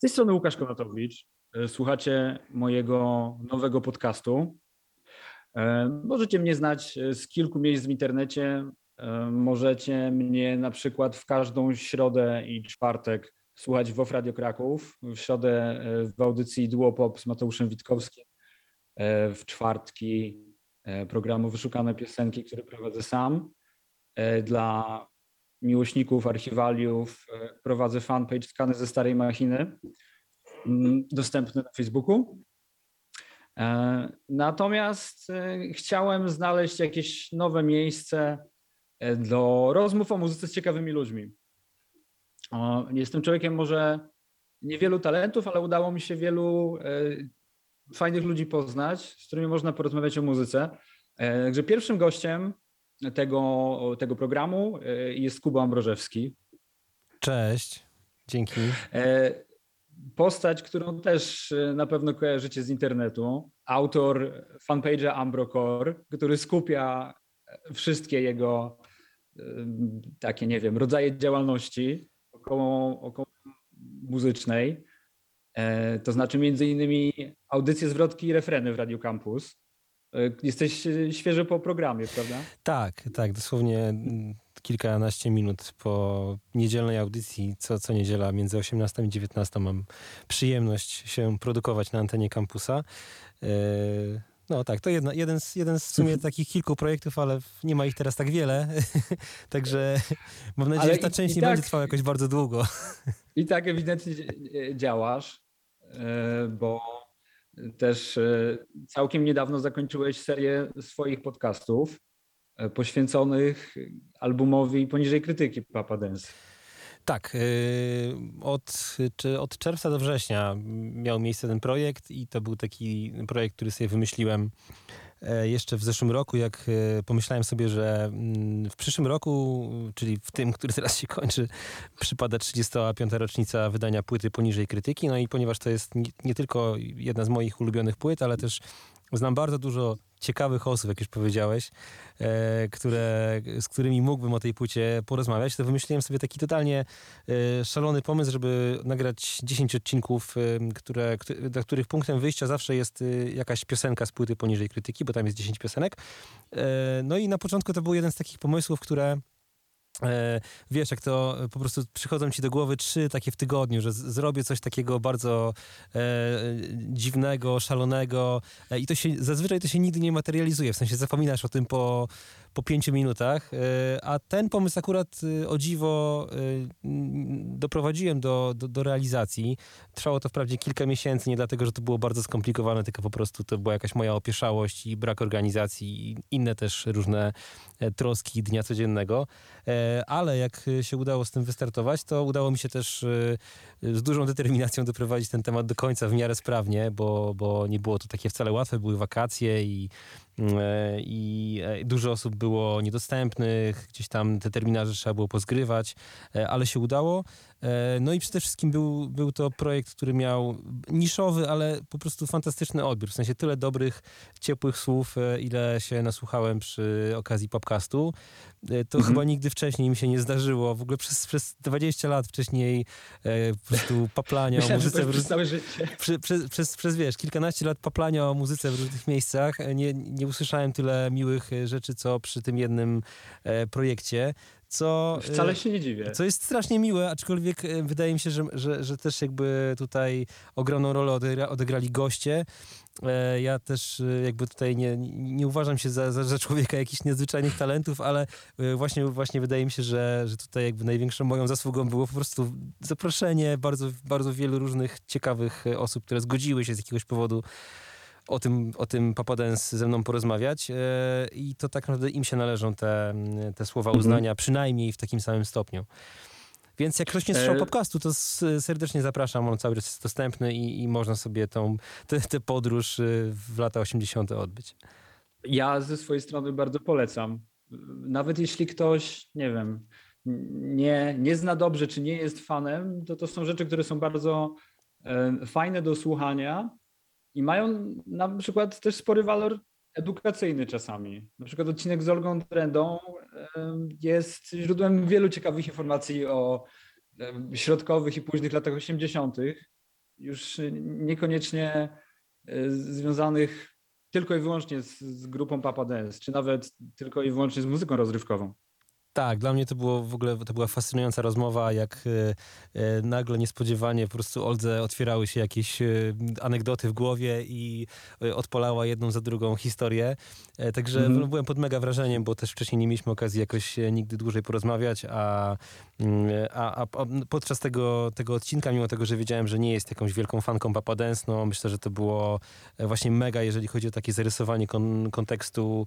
Z tej strony Łukasz Konatowicz. E, Słuchacie mojego nowego podcastu. E, Możecie mnie znać e, z kilku miejsc w internecie. Możecie mnie na przykład w każdą środę i czwartek słuchać w OFF Radio Kraków, w środę w audycji Duopop z Mateuszem Witkowskim, w czwartki programu Wyszukane Piosenki, który prowadzę sam. Dla miłośników archiwaliów e, prowadzę fanpage Skany ze starej machiny, mm, dostępny na Facebooku. E, Natomiast e, chciałem znaleźć jakieś nowe miejsce do rozmów o muzyce z ciekawymi ludźmi. Jestem człowiekiem może niewielu talentów, ale udało mi się wielu fajnych ludzi poznać, z którymi można porozmawiać o muzyce. Także pierwszym gościem tego, tego programu e, jest Kuba Ambrożewski. Cześć, dzięki. E, Postać, którą też e, na pewno kojarzycie z internetu. Autor fanpage'a Ambrocore, który skupia wszystkie jego takie, nie wiem, rodzaje działalności około, około muzycznej. To znaczy między innymi audycje, zwrotki i refreny w Radio Campus. E, Jesteś e, świeżo po programie, prawda? Tak, tak, dosłownie mm, kilkanaście minut po niedzielnej audycji, co, co niedziela między 18 i 19 mam przyjemność się produkować na antenie kampusa. E, No tak, to jedna, jeden, z, jeden z w sumie takich kilku projektów, ale nie ma ich teraz tak wiele, także mam nadzieję, Ale że ta i- część i nie tak- będzie trwała jakoś bardzo długo. I tak ewidentnie działasz, bo też e, całkiem niedawno zakończyłeś serię swoich podcastów e, poświęconych albumowi Poniżej krytyki Papa Dance. Tak, y, od, czy od czerwca do września miał miejsce ten projekt i to był taki projekt, który sobie wymyśliłem e, jeszcze w zeszłym roku, jak e, pomyślałem sobie, że mm, w przyszłym roku, czyli w tym, który teraz się kończy, przypada 35. rocznica wydania płyty Poniżej krytyki. No i ponieważ to jest nie, nie tylko jedna z moich ulubionych płyt, ale też znam bardzo dużo ciekawych osób, jak już powiedziałeś, e, które, z którymi mógłbym o tej płycie porozmawiać, to wymyśliłem sobie taki totalnie e, szalony pomysł, żeby nagrać 10 odcinków, e, które, któ- dla których punktem wyjścia zawsze jest e, jakaś piosenka z płyty poniżej krytyki, bo tam jest 10 piosenek. E, No i na początku to był jeden z takich pomysłów, które wiesz, jak to e, po prostu przychodzą ci do głowy trzy takie w tygodniu, że zrobię coś takiego bardzo e, dziwnego, szalonego e, i to się, zazwyczaj to się nigdy nie materializuje, w sensie zapominasz o tym po, po pięciu minutach, e, a ten pomysł akurat e, o dziwo e, doprowadziłem do, do, do realizacji. Trwało to wprawdzie kilka miesięcy, nie dlatego, że to było bardzo skomplikowane, tylko po prostu to była jakaś moja opieszałość i brak organizacji i inne też różne troski dnia codziennego. Ale jak się udało z tym wystartować, to udało mi się też z dużą determinacją doprowadzić ten temat do końca w miarę sprawnie, bo, bo nie było to takie wcale łatwe, były wakacje i, i e, dużo osób było niedostępnych, gdzieś tam te terminarze trzeba było pozgrywać, e, ale się udało. E, No i przede wszystkim był, był to projekt, który miał niszowy, ale po prostu fantastyczny odbiór. W sensie tyle dobrych, ciepłych słów, e, ile się nasłuchałem przy okazji podcastu. E, To Mhm. chyba nigdy wcześniej mi się nie zdarzyło. W ogóle przez, przez 20 lat wcześniej e, po prostu paplania o Myślałem, muzyce w całe życie. przy, przez, przez, przez, wiesz, kilkanaście lat paplania o muzyce w różnych miejscach nie, nie usłyszałem tyle miłych rzeczy, co przy tym jednym e, projekcie, co... Wcale się nie dziwię. co jest strasznie miłe, aczkolwiek e, wydaje mi się, że, że, że też jakby tutaj ogromną rolę odegra, odegrali goście. E, Ja też e, jakby tutaj nie, nie uważam się za, za, za człowieka jakichś nadzwyczajnych talentów, ale właśnie, właśnie wydaje mi się, że, że tutaj jakby największą moją zasługą było po prostu zaproszenie bardzo, bardzo wielu różnych ciekawych osób, które zgodziły się z jakiegoś powodu o tym, o tym Papa Dance ze mną porozmawiać e, i to tak naprawdę im się należą te, te słowa Mhm. uznania, przynajmniej w takim samym stopniu. Więc jak ktoś nie słyszał E, podcastu, to serdecznie zapraszam. On cały czas jest dostępny i, i można sobie tą, tę tę podróż y, w lata 80. odbyć. Ja ze swojej strony bardzo polecam. Nawet jeśli ktoś, nie wiem, nie, nie zna dobrze, czy nie jest fanem, to to są rzeczy, które są bardzo e, fajne do słuchania mają na przykład też spory walor edukacyjny czasami. Na przykład odcinek z Olgą Drendą em, jest źródłem wielu ciekawych informacji o środkowych i późnych latach 80., już niekoniecznie związanych tylko i wyłącznie z, z grupą Papa Dance, czy nawet tylko i wyłącznie z muzyką rozrywkową. Tak, dla mnie to było w ogóle to była fascynująca rozmowa, jak e, e, nagle niespodziewanie po prostu Oldze otwierały się jakieś e, anegdoty w głowie i e, odpalała jedną za drugą historię. E, także mm -hmm. byłem pod mega wrażeniem, bo też wcześniej nie mieliśmy okazji jakoś e, nigdy dłużej porozmawiać, a, mm, a, a, a, podczas tego, tego odcinka, mimo tego, że wiedziałem, że nie jest jakąś wielką fanką Papa Dance, no myślę, że to było właśnie mega, jeżeli chodzi o takie zarysowanie kon, kontekstu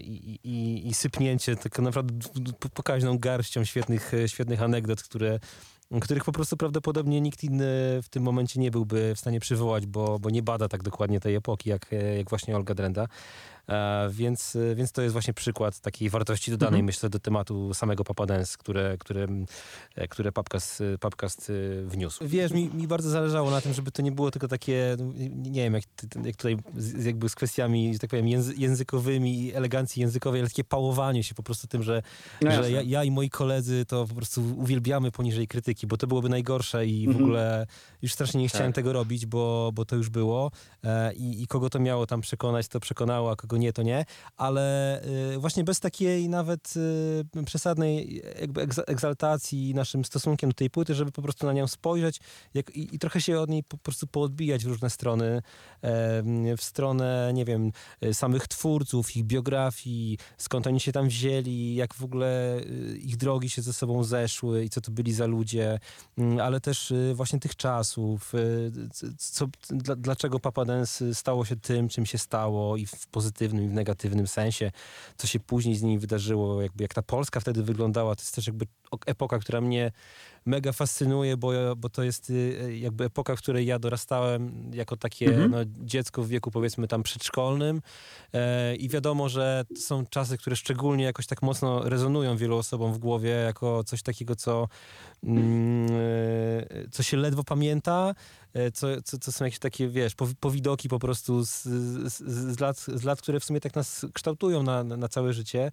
i, i, i sypnięcie tak naprawdę pokaźną garścią świetnych, e, świetnych anegdot, które których po prostu prawdopodobnie nikt inny w tym momencie nie byłby w stanie przywołać, bo, bo nie bada tak dokładnie tej epoki, jak, e, jak właśnie Olga Drenda. E, więc, więc to jest właśnie przykład takiej wartości dodanej, mhm. myślę, do tematu samego Papa Dance, które, które, e, które Papcast, Papcast wniósł. Wiesz, mi, mi bardzo zależało na tym, żeby to nie było tylko takie, nie wiem, jak, jak tutaj jakby z kwestiami, że tak powiem, językowymi, elegancji językowej, ale takie pałowanie się po prostu tym, że, no że ja, ja, i moi koledzy to po prostu uwielbiamy poniżej krytyki, bo to byłoby najgorsze i mhm. w ogóle już strasznie nie chciałem tak. tego robić, bo, bo to już było e, i, i kogo to miało tam przekonać, to przekonało, a kogo nie, to nie, ale y, właśnie bez takiej nawet y, przesadnej jakby egzaltacji naszym stosunkiem do tej płyty, żeby po prostu na nią spojrzeć jak, i, i trochę się od niej po prostu poodbijać w różne strony, w stronę, nie wiem, y, samych twórców, ich biografii, skąd oni się tam wzięli, jak w ogóle ich drogi się ze sobą zeszły i co to byli za ludzie, mm, ale też właśnie tych czasów, co, dlaczego Papa Dance stało się tym, czym się stało i w pozytywnym pozytywnym i w negatywnym sensie, co się później z nimi wydarzyło, jakby jak ta Polska wtedy wyglądała, to jest też jakby epoka, która mnie mega fascynuje, bo, bo to jest y, jakby epoka, w której ja dorastałem jako takie mhm. no, dziecko w wieku powiedzmy tam przedszkolnym e, i wiadomo, że są czasy, które szczególnie jakoś tak mocno rezonują wielu osobom w głowie jako coś takiego, co, mm, e, co się ledwo pamięta, e, co, co, co są jakieś takie, wiesz, powidoki po prostu z, z, z, lat, z lat, które w sumie tak nas kształtują na, na całe życie.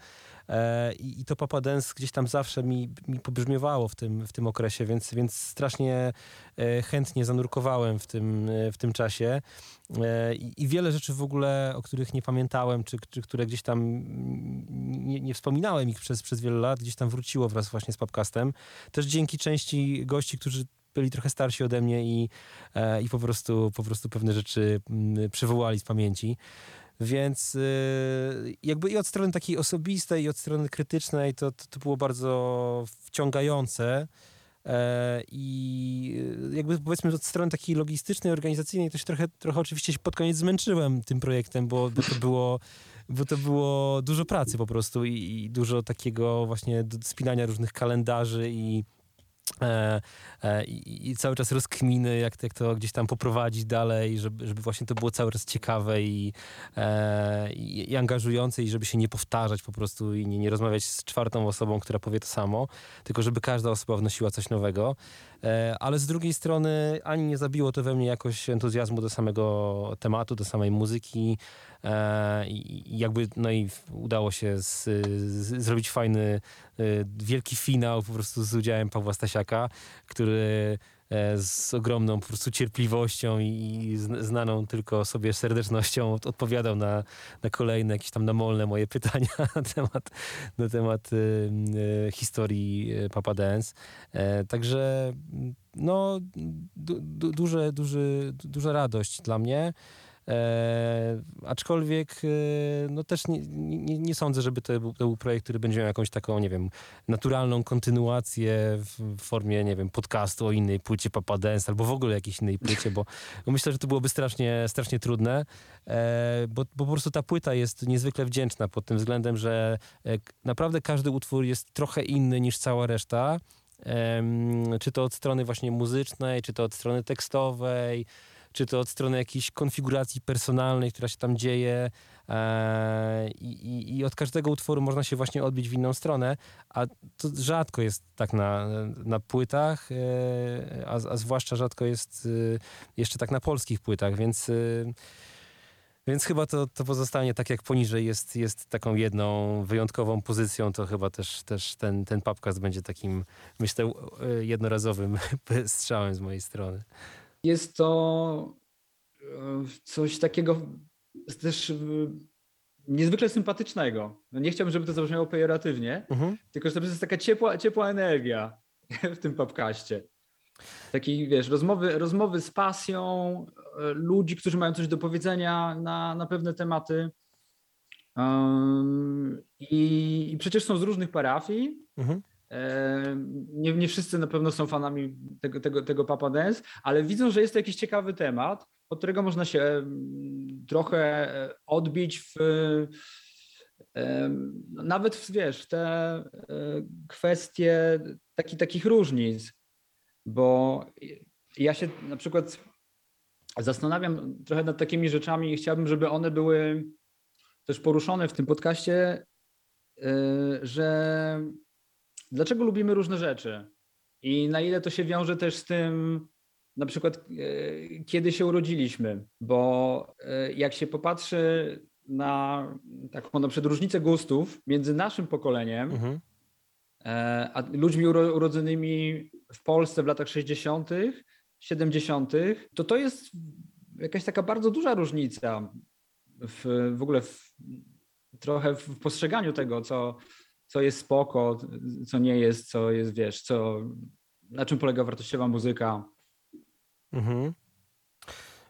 E, I, I, to Papa Dance gdzieś tam zawsze mi, mi pobrzmiewało w tym, w tym okresie, więc, więc strasznie e, chętnie zanurkowałem w tym, e, w tym czasie. I, I, wiele rzeczy w ogóle, o których nie pamiętałem, czy, czy które gdzieś tam nie, nie, wspominałem ich przez, przez wiele lat, gdzieś tam wróciło wraz właśnie z podcastem. Też dzięki części gości, którzy byli trochę starsi ode mnie i, i po, prostu, po prostu pewne rzeczy mm, przywołali z pamięci. Więc y, jakby i od strony takiej osobistej, i od strony krytycznej to, to, to było bardzo wciągające. E, I jakby powiedzmy od strony takiej logistycznej, organizacyjnej się trochę, trochę oczywiście pod koniec zmęczyłem tym projektem, bo, bo to było bo to było dużo pracy po prostu i, i dużo takiego właśnie spinania różnych kalendarzy i E, e, i, cały czas rozkminy, jak, jak to gdzieś tam poprowadzić dalej, żeby, żeby właśnie to było cały czas ciekawe i, e, i, i angażujące i żeby się nie powtarzać po prostu i nie, nie rozmawiać z czwartą osobą, która powie to samo, tylko żeby każda osoba wnosiła coś nowego. E, ale z drugiej strony ani nie zabiło to we mnie jakoś entuzjazmu do samego tematu, do samej muzyki i jakby no i udało się z, z, zrobić fajny, e, wielki finał po prostu z udziałem Pawła Stasiaka, który E, z ogromną po prostu cierpliwością i znaną tylko sobie serdecznością odpowiadał na, na kolejne jakieś tam namolne moje pytania na temat, na temat historii Papa Dance. E, także no, du, du, duże, duży, duża radość dla mnie. E, aczkolwiek e, no też nie, nie, nie, sądzę, żeby to był, to był projekt, który będzie miał jakąś taką, nie wiem, naturalną kontynuację w formie, nie wiem, podcastu o innej płycie Papa Dance albo w ogóle jakiejś innej płycie, bo, bo myślę, że to byłoby strasznie, strasznie trudne, e, bo, bo po prostu ta płyta jest niezwykle wdzięczna pod tym względem, że e, naprawdę każdy utwór jest trochę inny niż cała reszta. Czy to od strony właśnie muzycznej, czy to od strony tekstowej, czy to od strony jakiejś konfiguracji personalnej, która się tam dzieje e, i, i, od każdego utworu można się właśnie odbić w inną stronę, a to rzadko jest tak na, na płytach, e, a, a zwłaszcza rzadko jest e, jeszcze tak na polskich płytach, więc więc chyba to, to pozostanie tak jak poniżej jest, jest taką jedną wyjątkową pozycją, to chyba też, też ten, ten podcast będzie takim, myślę, jednorazowym strzałem z mojej strony. Jest to e, coś takiego też e, niezwykle sympatycznego. No nie chciałbym, żeby to zabrzmiało pejoratywnie, Mhm. tylko że to jest taka ciepła, ciepła energia w tym podcaście. Taki, wiesz, rozmowy, rozmowy z pasją, e, ludzi, którzy mają coś do powiedzenia na, na pewne tematy. Um, i, I przecież są z różnych parafii. Mhm. E, Nie, nie wszyscy na pewno są fanami tego, tego, tego Papa Dance, ale widzą, że jest to jakiś ciekawy temat, od którego można się trochę e, odbić w nawet w, wiesz, te e, kwestie taki, takich różnic, bo ja się na przykład zastanawiam trochę nad takimi rzeczami i chciałbym, żeby one były też poruszone w tym podcaście, że dlaczego lubimy różne rzeczy i na ile to się wiąże też z tym, na przykład e, kiedy się urodziliśmy, bo e, jak się popatrzy na taką na przykład różnicę gustów między naszym pokoleniem Mhm. e, a ludźmi uro, urodzonymi w Polsce w latach 60., 70., to to jest jakaś taka bardzo duża różnica w, w ogóle w, trochę w postrzeganiu tego, co, co jest spoko, co nie jest, co jest, wiesz, co, na czym polega wartościowa muzyka. Mhm.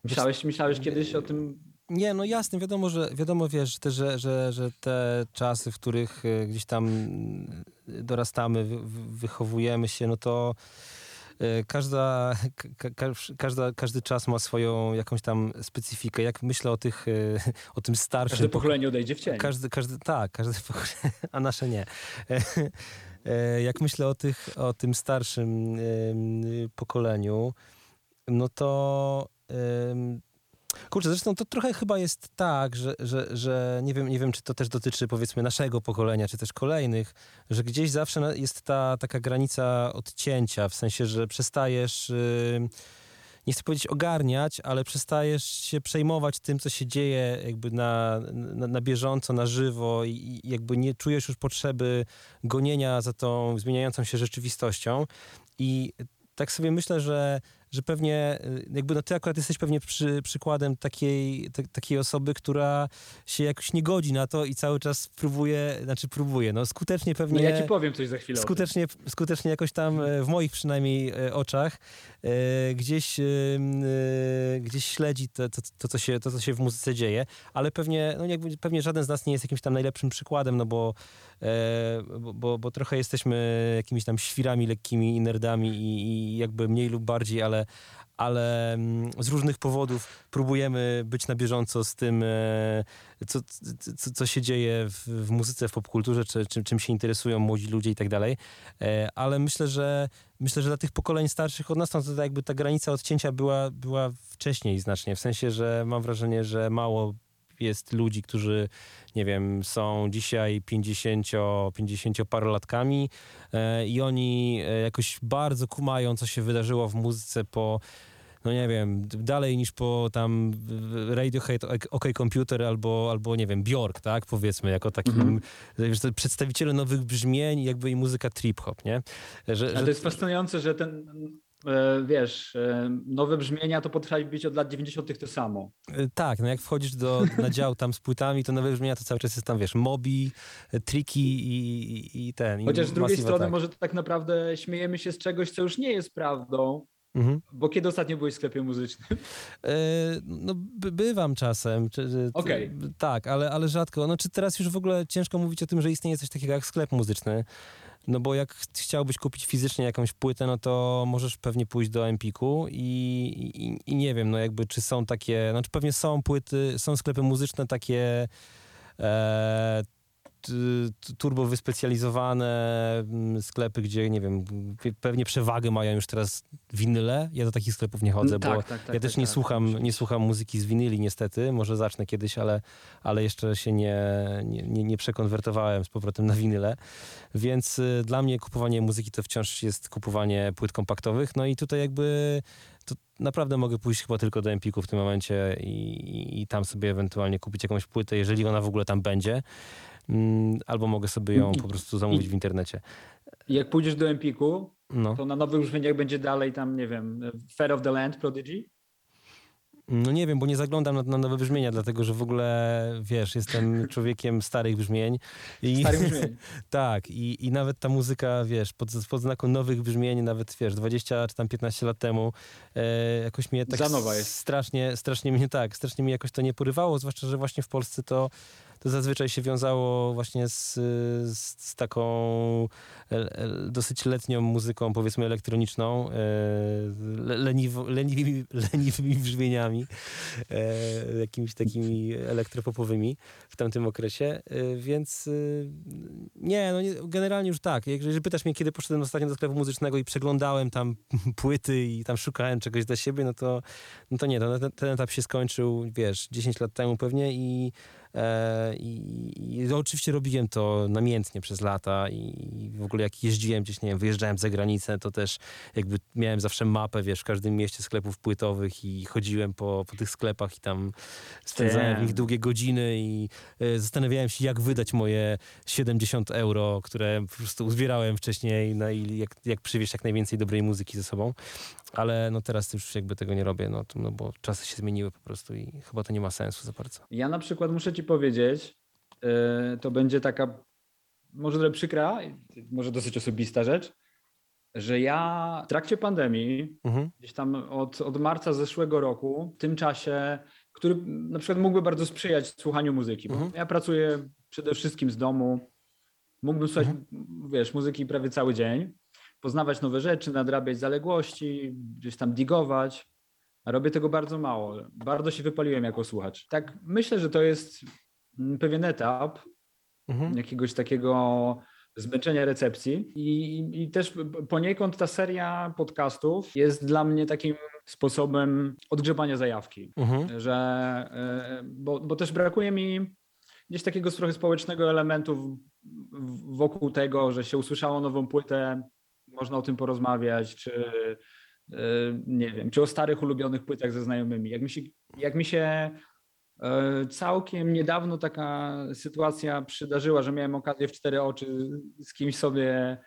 Myślałeś, myślałeś kiedyś o tym? Nie, no jasne, wiadomo, że wiadomo, wiesz, też, że, że, że te czasy, w których e, gdzieś tam mm, dorastamy, wy, wy- wychowujemy się, no to e, każda, ka, ka, każda, każdy czas ma swoją jakąś tam specyfikę. Jak myślę o tych, e, o tym starszym Każde poko- pokolenie odejdzie w cień. Każdy, każdy, tak, każdy pokolenie, a nasze nie. E, Jak myślę o, tych, o tym starszym pokoleniu, no to kurczę, zresztą to trochę chyba jest tak, że, że, że nie, wiem, nie wiem, czy to też dotyczy powiedzmy naszego pokolenia, czy też kolejnych, że gdzieś zawsze jest ta taka granica odcięcia, w sensie, że przestajesz... ym, nie chcę powiedzieć ogarniać, ale przestajesz się przejmować tym, co się dzieje jakby na, na, na bieżąco, na żywo i, i jakby nie czujesz już potrzeby gonienia za tą zmieniającą się rzeczywistością. I tak sobie myślę, że, że pewnie y, jakby no ty akurat jesteś pewnie przy, przykładem takiej, ta, takiej osoby, która się jakoś nie godzi na to i cały czas próbuje, znaczy próbuje, no skutecznie pewnie... No ja ci powiem coś za chwilę. Skutecznie, skutecznie jakoś tam e, w moich przynajmniej e, oczach e, gdzieś, e, gdzieś śledzi to, to, to, co się, to, co się w muzyce dzieje, ale pewnie, no jakby, pewnie żaden z nas nie jest jakimś tam najlepszym przykładem, no bo, bo, bo, bo trochę jesteśmy jakimiś tam świrami lekkimi i nerdami i, i jakby mniej lub bardziej, ale, ale mm, z różnych powodów próbujemy być na bieżąco z tym, e, co, co, co się dzieje w, w muzyce, w popkulturze, czy, czy, czym się interesują młodzi ludzie i tak dalej. E, Ale myślę, że myślę, że dla tych pokoleń starszych od nas to, to jakby ta granica odcięcia była, była wcześniej znacznie. W sensie, że mam wrażenie, że mało jest ludzi, którzy, nie wiem, są dzisiaj 50, 50 parolatkami e, i oni e, jakoś bardzo kumają, co się wydarzyło w muzyce po no nie wiem, dalej niż po tam Radiohead, OK Computer albo, albo nie wiem, Bjork, tak, powiedzmy, jako takim to przedstawiciele nowych brzmień jakby i muzyka trip-hop, nie? Że, Ale to jest fascynujące, że ten, e, wiesz, e, nowe brzmienia to potrafi być od lat 90. to samo. E, Tak, no jak wchodzisz do, na dział tam z płytami, to nowe brzmienia to cały czas jest tam, wiesz, Mobi, e, Tricky i, i, i ten. i Chociaż z drugiej strony Attack. może tak naprawdę śmiejemy się z czegoś, co już nie jest prawdą, Mhm. bo kiedy ostatnio byłeś w sklepie muzycznym? E, No, by, bywam czasem. Czy, Okej. Tak, ale, ale rzadko. No, czy teraz już w ogóle ciężko mówić o tym, że istnieje coś takiego jak sklep muzyczny? No bo jak ch- chciałbyś kupić fizycznie jakąś płytę, no to możesz pewnie pójść do Empiku i, i, i nie wiem, no jakby czy są takie, znaczy pewnie są płyty, są sklepy muzyczne takie e, turbo wyspecjalizowane mm, sklepy, gdzie nie wiem, pe- pewnie przewagę mają już teraz winyle. Ja do takich sklepów nie chodzę, bo tak, tak, tak, ja też tak, nie tak. słucham, nie słucham muzyki z winyli niestety, może zacznę kiedyś, ale, ale jeszcze się nie, nie, nie, przekonwertowałem z powrotem na winyle, więc y, dla mnie kupowanie muzyki to wciąż jest kupowanie płyt kompaktowych, no i tutaj jakby to naprawdę mogę pójść chyba tylko do Empiku w tym momencie i, i tam sobie ewentualnie kupić jakąś płytę, jeżeli ona w ogóle tam będzie. Mm, Albo mogę sobie ją po prostu zamówić w internecie. Jak pójdziesz do Empiku, No. to na nowych brzmieniach będzie dalej tam, nie wiem, Fair of the Land, Prodigy? No nie wiem, bo nie zaglądam na, na nowe brzmienia, dlatego że w ogóle, wiesz, jestem człowiekiem starych brzmień. I, Starych brzmień. tak, i, i nawet ta muzyka, wiesz, pod, pod znaku nowych brzmień, nawet, wiesz, 20 czy tam 15 lat temu, e, jakoś mnie tak strasznie, strasznie mnie tak, strasznie mi jakoś to nie porywało, zwłaszcza, że właśnie w Polsce to, to zazwyczaj się wiązało właśnie z, z, z taką dosyć letnią muzyką, powiedzmy elektroniczną, e, leniwymi, leniwymi brzmieniami, e, jakimiś takimi elektropopowymi w tamtym okresie, e, więc nie, no nie, generalnie już tak. Jeżeli pytasz mnie, kiedy poszedłem ostatnio do sklepu muzycznego i przeglądałem tam płyty i tam szukałem czegoś dla siebie, no to, no to nie, ten, ten etap się skończył, wiesz, 10 lat temu pewnie i I, I oczywiście robiłem to namiętnie przez lata i w ogóle jak jeździłem gdzieś, nie wiem, wyjeżdżałem za granicę, to też jakby miałem zawsze mapę, wiesz, w każdym mieście sklepów płytowych i chodziłem po, po tych sklepach i tam spędzałem w nich długie godziny i e, zastanawiałem się, jak wydać moje 70 euro, które po prostu uzbierałem wcześniej, no i jak, jak przywieźć jak najwięcej dobrej muzyki ze sobą. Ale no teraz już jakby tego nie robię, no, no bo czasy się zmieniły po prostu i chyba to nie ma sensu za bardzo. Ja na przykład muszę ci powiedzieć, yy, to będzie taka może trochę przykra, może dosyć osobista rzecz, że ja w trakcie pandemii, Mhm. gdzieś tam od, od marca zeszłego roku, w tym czasie, który na przykład mógłby bardzo sprzyjać słuchaniu muzyki, bo Mhm. ja pracuję przede wszystkim z domu, mógłbym słuchać, wiesz, muzyki prawie cały dzień, poznawać nowe rzeczy, nadrabiać zaległości, gdzieś tam digować, a robię tego bardzo mało. Bardzo się wypaliłem jako słuchacz. Tak myślę, że to jest mm, pewien etap Mhm. jakiegoś takiego zmęczenia recepcji i, i też poniekąd ta seria podcastów jest dla mnie takim sposobem odgrzebania zajawki, Mhm. że, e, bo, bo też brakuje mi gdzieś takiego trochę społecznego elementu wokół tego, że się usłyszało nową płytę, można o tym porozmawiać, czy nie wiem, czy o starych ulubionych płytach ze znajomymi. Jak mi się, jak mi się e, całkiem niedawno taka sytuacja przydarzyła, że miałem okazję w cztery oczy z kimś sobie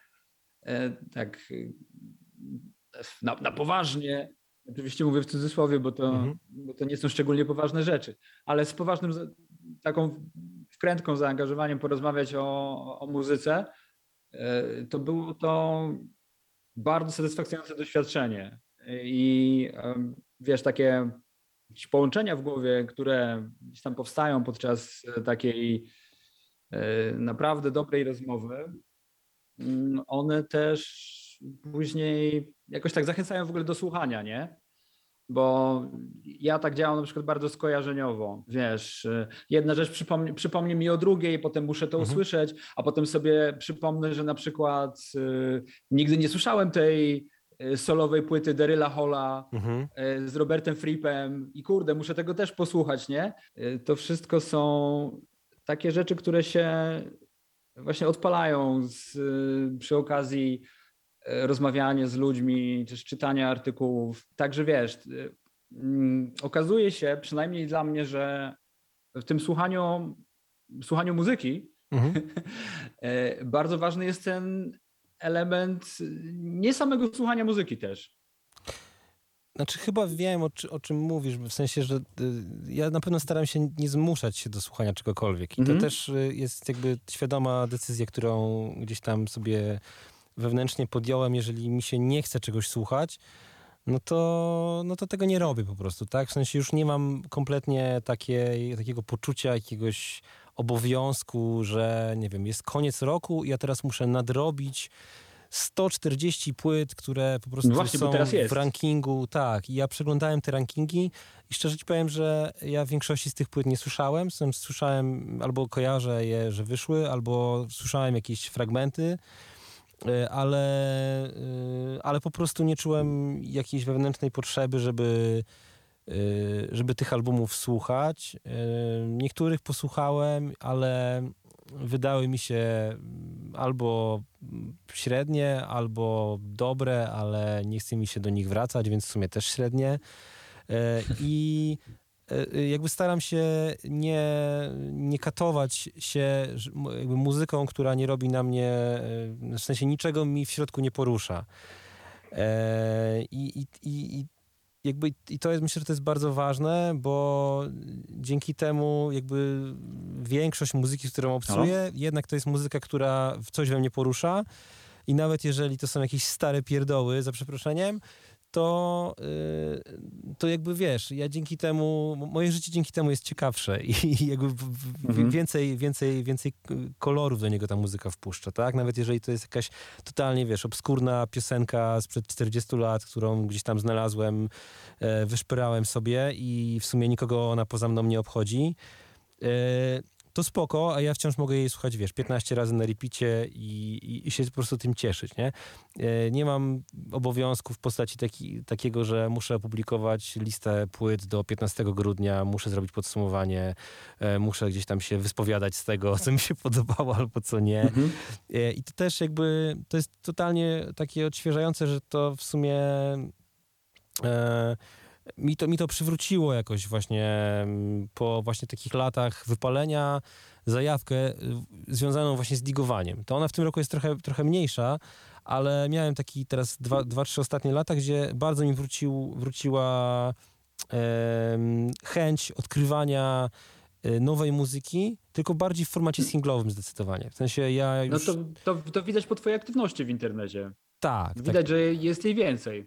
e, tak e, na, na poważnie, oczywiście mówię w cudzysłowie, bo to, Mhm. bo to nie są szczególnie poważne rzeczy, ale z poważnym, taką wkrętką, zaangażowaniem porozmawiać o, o muzyce, e, to było to bardzo satysfakcjonujące doświadczenie. I wiesz, takie połączenia w głowie, które gdzieś tam powstają podczas takiej e, naprawdę dobrej rozmowy, mm, one też później jakoś tak zachęcają w ogóle do słuchania, nie? Bo ja tak działam na przykład bardzo skojarzeniowo. Wiesz, y, jedna rzecz przypomni, przypomni mi o drugiej, potem muszę to Mhm. usłyszeć, a potem sobie przypomnę, że na przykład y, nigdy nie słyszałem tej y, solowej płyty Deryla Holla Mhm. y, z Robertem Frippem i kurde, muszę tego też posłuchać, nie? Y, To wszystko są takie rzeczy, które się właśnie odpalają z, przy okazji rozmawiania z ludźmi, czy czytania artykułów. Także wiesz, y, mm, okazuje się, przynajmniej dla mnie, że w tym słuchaniu, słuchaniu muzyki Mhm. e, bardzo ważny jest ten element y, nie samego słuchania muzyki też. Znaczy chyba wiem, o, czy, o czym mówisz, w sensie, że y, ja na pewno staram się nie zmuszać się do słuchania czegokolwiek. I Mhm. to też y, jest jakby świadoma decyzja, którą gdzieś tam sobie wewnętrznie podjąłem. Jeżeli mi się nie chce czegoś słuchać, no to, no to tego nie robię po prostu, tak? W sensie już nie mam kompletnie takiej, takiego poczucia jakiegoś obowiązku, że nie wiem, jest koniec roku i ja teraz muszę nadrobić 140 płyt, które po prostu No właśnie, są w rankingu. Tak, i ja przeglądałem te rankingi i szczerze ci powiem, że ja większości z tych płyt nie słyszałem. Słyszałem albo kojarzę je, że wyszły, albo słyszałem jakieś fragmenty. Y, Ale, y, ale po prostu nie czułem jakiejś wewnętrznej potrzeby, żeby, y, żeby tych albumów słuchać. Niektórych posłuchałem, ale wydały mi się mm, albo średnie, albo dobre, ale nie chce mi się do nich wracać, więc w sumie też średnie. E, I e, jakby staram się nie, nie katować się jakby muzyką, która nie robi na mnie, e, w sensie niczego mi w środku nie porusza. E, I, i, i, jakby i to jest, myślę, że to jest bardzo ważne, bo dzięki temu jakby większość muzyki, z którą obcuję, jednak to jest muzyka, która w coś we mnie porusza i nawet jeżeli to są jakieś stare pierdoły, za przeproszeniem, to, yy, to jakby wiesz, ja dzięki temu, moje życie dzięki temu jest ciekawsze i, jakby Mhm. więcej, więcej, więcej kolorów do niego ta muzyka wpuszcza, tak? Nawet jeżeli to jest jakaś totalnie, wiesz, obskurna piosenka sprzed 40 lat, którą gdzieś tam znalazłem, e, wyszpyrałem sobie i w sumie nikogo ona poza mną nie obchodzi, e, to spoko, a ja wciąż mogę jej słuchać, wiesz, 15 razy na repicie i, i, i się po prostu tym cieszyć, nie? E, Nie mam obowiązku w postaci taki, takiego, że muszę opublikować listę płyt do 15 grudnia, muszę zrobić podsumowanie, e, muszę gdzieś tam się wyspowiadać z tego, co mi się podobało albo co nie. Mhm. E, I to też jakby, to jest totalnie takie odświeżające, że to w sumie e, mi, to, mi to przywróciło jakoś właśnie mm, po właśnie takich latach wypalenia zajawkę y, związaną właśnie z digowaniem. To ona w tym roku jest trochę, trochę mniejsza, ale miałem taki teraz dwa, dwa, trzy ostatnie lata, gdzie bardzo mi wrócił, wróciła em, chęć odkrywania y, nowej muzyki, tylko bardziej w formacie singlowym zdecydowanie. W sensie ja No już... to, to, to widać po twojej aktywności w internecie. tak, tak, Widać, że jest jej więcej.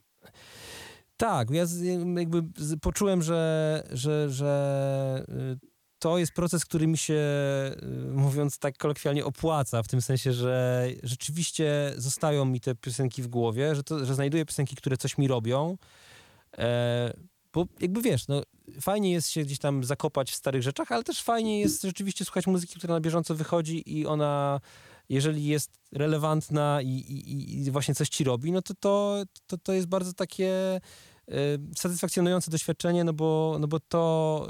Tak, ja z, jakby z, poczułem, że, że, że y, to jest proces, który mi się, y, mówiąc tak kolokwialnie, opłaca, w tym sensie, że rzeczywiście zostają mi te piosenki w głowie, że, to, że znajduję piosenki, które coś mi robią. E, bo jakby wiesz, no, fajnie jest się gdzieś tam zakopać w starych rzeczach, ale też fajnie jest rzeczywiście słuchać muzyki, która na bieżąco wychodzi i ona, jeżeli jest relevantna i, i, i właśnie coś ci robi, no to to, to, to jest bardzo takie satysfakcjonujące doświadczenie, no bo, no bo to,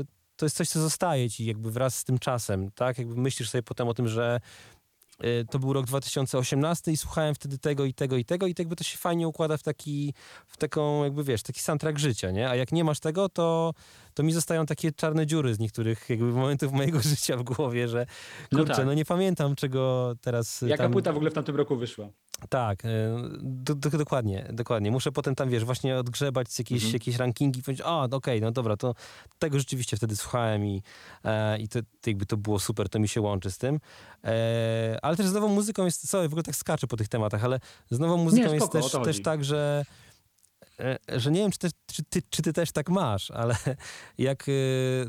y, to jest coś, co zostaje ci jakby wraz z tym czasem, tak? Jakby myślisz sobie potem o tym, że y, to był rok 2018 i słuchałem wtedy tego i tego i tego i to jakby to się fajnie układa w taki, w taką jakby wiesz, taki soundtrack życia, nie? A jak nie masz tego, to, to mi zostają takie czarne dziury z niektórych jakby momentów mojego życia w głowie, że No kurczę, tak. no nie pamiętam czego teraz Jaka tam... płyta w ogóle w tamtym roku wyszła? Tak, e, do, do, dokładnie, dokładnie. Muszę potem tam, wiesz, właśnie odgrzebać z jakieś, Mhm. jakieś rankingi i powiedzieć, a, okej, no dobra, to tego rzeczywiście wtedy słuchałem i, e, i to, to jakby to było super, to mi się łączy z tym. E, ale też z nową muzyką jest, sorry, w ogóle tak skaczę po tych tematach, ale z nową muzyką jest spoko, o też, też tak, że że nie wiem, czy, też, czy, ty, czy ty też tak masz, ale jak e,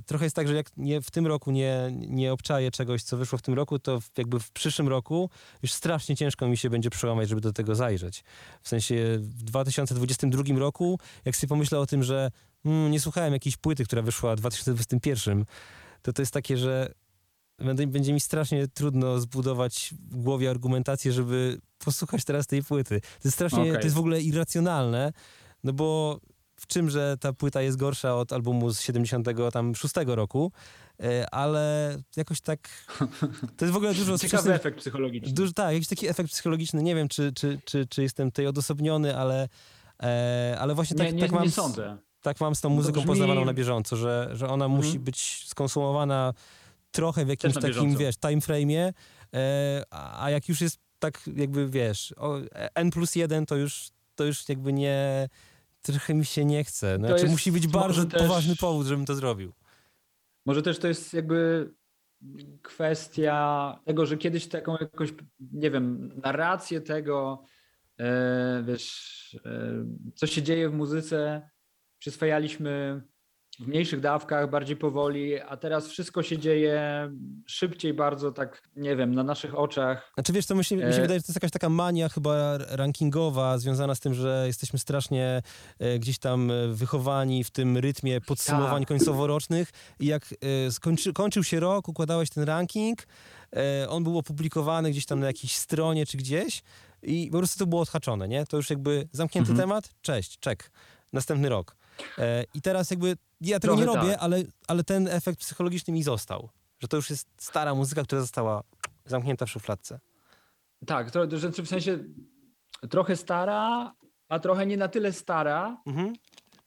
trochę jest tak, że jak nie, w tym roku nie, nie obczaję czegoś, co wyszło w tym roku, to jakby w przyszłym roku już strasznie ciężko mi się będzie przełamać, żeby do tego zajrzeć. W sensie w 2022 roku, jak sobie pomyślę o tym, że mm, nie słuchałem jakiejś płyty, która wyszła w 2021, to to jest takie, że będzie mi strasznie trudno zbudować w głowie argumentację, żeby posłuchać teraz tej płyty. To jest strasznie, Okej. to jest w ogóle irracjonalne, no bo w czymże ta płyta jest gorsza od albumu z 76 roku, e, ale jakoś tak, to jest w ogóle dużo... Ciekawy efekt psychologiczny. Duży, tak, jakiś taki efekt psychologiczny. Nie wiem, czy, czy, czy, czy jestem tutaj odosobniony, ale, e, ale właśnie tak, nie, nie, tak mam. nie sądzę. Tak mam z tą muzyką brzmi- poznawaną na bieżąco, że, że ona Mhm. musi być skonsumowana trochę w jakimś takim, wiesz, time frame'ie, e, a jak już jest tak jakby, wiesz, N plus jeden, to już, to już jakby nie, trochę mi się nie chce. Znaczy jest musi być bardzo też- poważny powód, żebym to zrobił. Może też to jest jakby kwestia tego, że kiedyś taką jakąś, nie wiem, narrację tego, e, wiesz, e, co się dzieje w muzyce, przyswajaliśmy w mniejszych dawkach, bardziej powoli, a teraz wszystko się dzieje szybciej bardzo, tak, nie wiem, na naszych oczach. Znaczy wiesz, to mi się, mi się E- wydaje, że to jest jakaś taka mania chyba rankingowa związana z tym, że jesteśmy strasznie e, gdzieś tam wychowani w tym rytmie podsumowań Tak. końcowo-rocznych i jak e, skończy, kończył się rok, układałeś ten ranking, on był opublikowany gdzieś tam na jakiejś stronie czy gdzieś i po prostu to było odhaczone, nie? To już jakby zamknięty Mhm. temat, cześć, czek, następny rok. I teraz jakby ja tego nie Trochę robię, tak. ale, ale ten efekt psychologiczny mi został, że to już jest stara muzyka, która została zamknięta w szufladce. Tak, to, że w sensie trochę stara, a trochę nie na tyle stara, Mhm.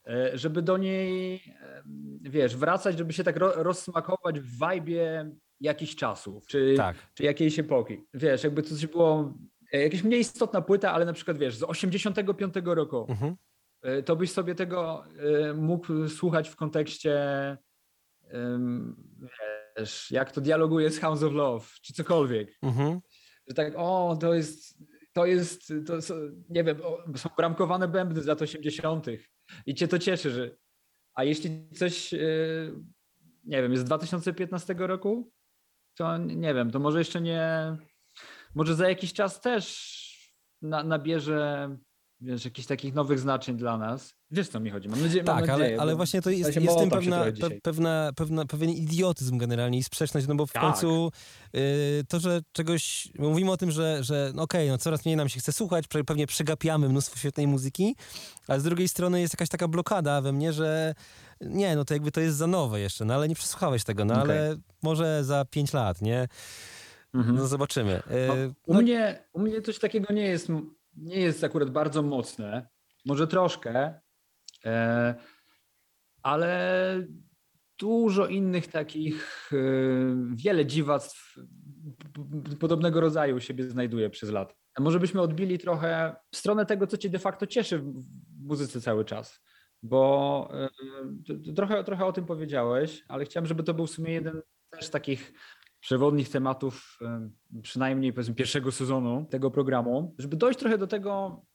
e, żeby do niej em, wiesz, wracać, żeby się tak ro, rozsmakować w wajbie jakichś czasów, czy, Tak. czy jakiejś epoki. Wiesz, jakby to coś było, e, jakaś mniej istotna płyta, ale na przykład, wiesz, z 85 roku, Mhm. E, to byś sobie tego e, mógł słuchać w kontekście, wiesz, jak to dialoguje z Hounds of Love, czy cokolwiek. Mhm. Że tak, o, to jest, to jest, to nie wiem, są bramkowane bębny z lat 80. i cię to cieszy, że. A jeśli coś, e, nie wiem, jest z 2015 roku, to nie wiem, to może jeszcze nie. Może za jakiś czas też na, nabierze wiesz, jakichś takich nowych znaczeń dla nas. Wiesz, co mi chodzi? Mam nadzieję, mam Tak, nadzieję, ale, ale właśnie to jest, ja jest w tym pewna, pe, pewna, pewna, pewien idiotyzm generalnie i sprzeczność, no bo w Tak. końcu y, to, że czegoś, mówimy o tym, że, że no okej, no coraz mniej nam się chce słuchać, pe- pewnie przegapiamy mnóstwo świetnej muzyki, a z drugiej strony jest jakaś taka blokada we mnie, że nie, no to jakby to jest za nowe jeszcze, no ale nie przesłuchałeś tego, no Okej. ale może za pięć lat, nie? Mhm. No zobaczymy. Y, No, u, no, mnie, u mnie coś takiego nie jest, nie jest akurat bardzo mocne. Może troszkę, e, ale dużo innych takich, e, wiele dziwactw podobnego rodzaju siebie znajduje przez lata. A może byśmy odbili trochę w stronę tego, co cię de facto cieszy w muzyce cały czas. Bo e, trochę, trochę o tym powiedziałeś, ale chciałem, żeby to był w sumie jeden też takich przewodnich tematów, przynajmniej powiedzmy pierwszego sezonu tego programu, żeby dojść trochę do tego,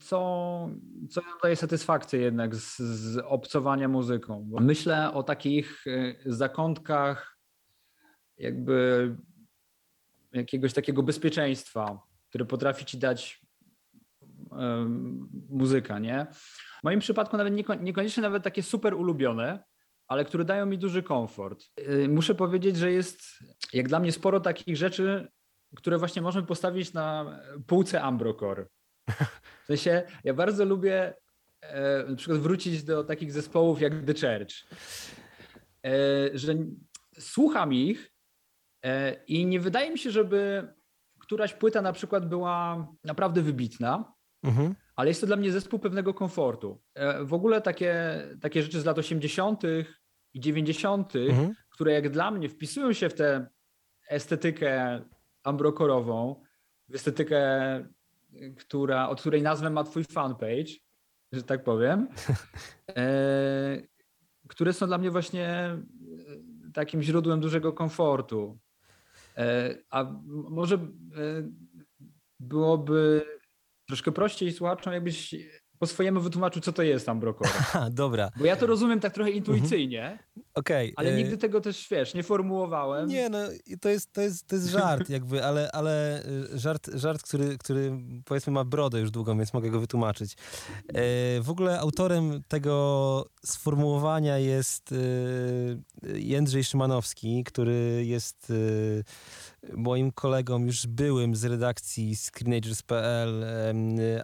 co, co nam daje satysfakcję jednak z, z obcowania muzyką. Bo myślę o takich e, zakątkach jakby jakiegoś takiego bezpieczeństwa, które potrafi ci dać muzyka, nie? W moim przypadku nawet nieko- niekoniecznie nawet takie super ulubione, ale które dają mi duży komfort. Y, Muszę powiedzieć, że jest jak dla mnie sporo takich rzeczy, które właśnie możemy postawić na półce Ambrocore. W sensie, ja bardzo lubię e, na przykład wrócić do takich zespołów jak The Church, e, że słucham ich e, i nie wydaje mi się, żeby któraś płyta na przykład była naprawdę wybitna, mhm. ale jest to dla mnie zespół pewnego komfortu. W ogóle takie, takie rzeczy z lat 80. i 90., Mhm. które jak dla mnie wpisują się w tę estetykę ambrokorową, w estetykę, która, od której nazwę ma twój fanpage, że tak powiem, e, które są dla mnie właśnie e, takim źródłem dużego komfortu. E, a może e, byłoby troszkę prościej słuchaczom, jakbyś po swojemu wytłumaczył, co to jest Ambrokor. Ha, dobra, Bo ja to rozumiem tak trochę intuicyjnie, okej. ale y, nigdy tego też, wiesz, nie formułowałem. Nie, no to jest, to jest, to jest żart jakby, ale, ale y, żart, żart który, który powiedzmy ma brodę już długą, więc mogę go wytłumaczyć. E, W ogóle autorem tego sformułowania jest Jędrzej Szymanowski, który jest moim kolegą już byłym z redakcji screenagers.pl,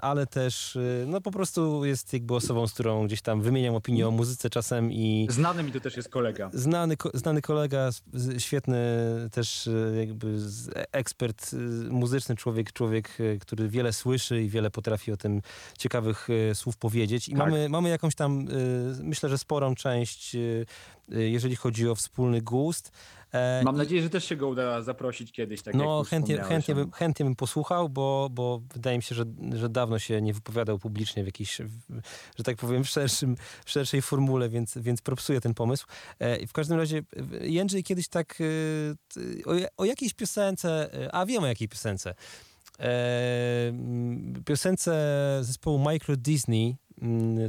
ale też y, no po prostu jest jakby osobą, z którą gdzieś tam wymieniam opinię o muzyce czasem i Znany mi to też jest kolega. Znany, znany kolega, świetny też e, jakby ekspert e, muzyczny, człowiek, człowiek, który wiele słyszy i wiele potrafi o tym ciekawych słów powiedzieć. I Tak. mamy, mamy jakąś tam, myślę, że sporą część, jeżeli chodzi o wspólny gust. E, Mam nadzieję, że też się go uda zaprosić kiedyś, tak no, chętnie, wspomniałeś. chętnie, bym, chętnie bym posłuchał, bo, bo wydaje mi się, że, że dawno się nie wypowiadał publicznie w jakiejś, że tak powiem, w, szerszym, w szerszej formule, więc, więc propsuję ten pomysł. E, i w każdym razie e, Jędrzej kiedyś tak o, o jakiejś piosence, a wiem o jakiej piosence, e, piosence zespołu Micro Disney,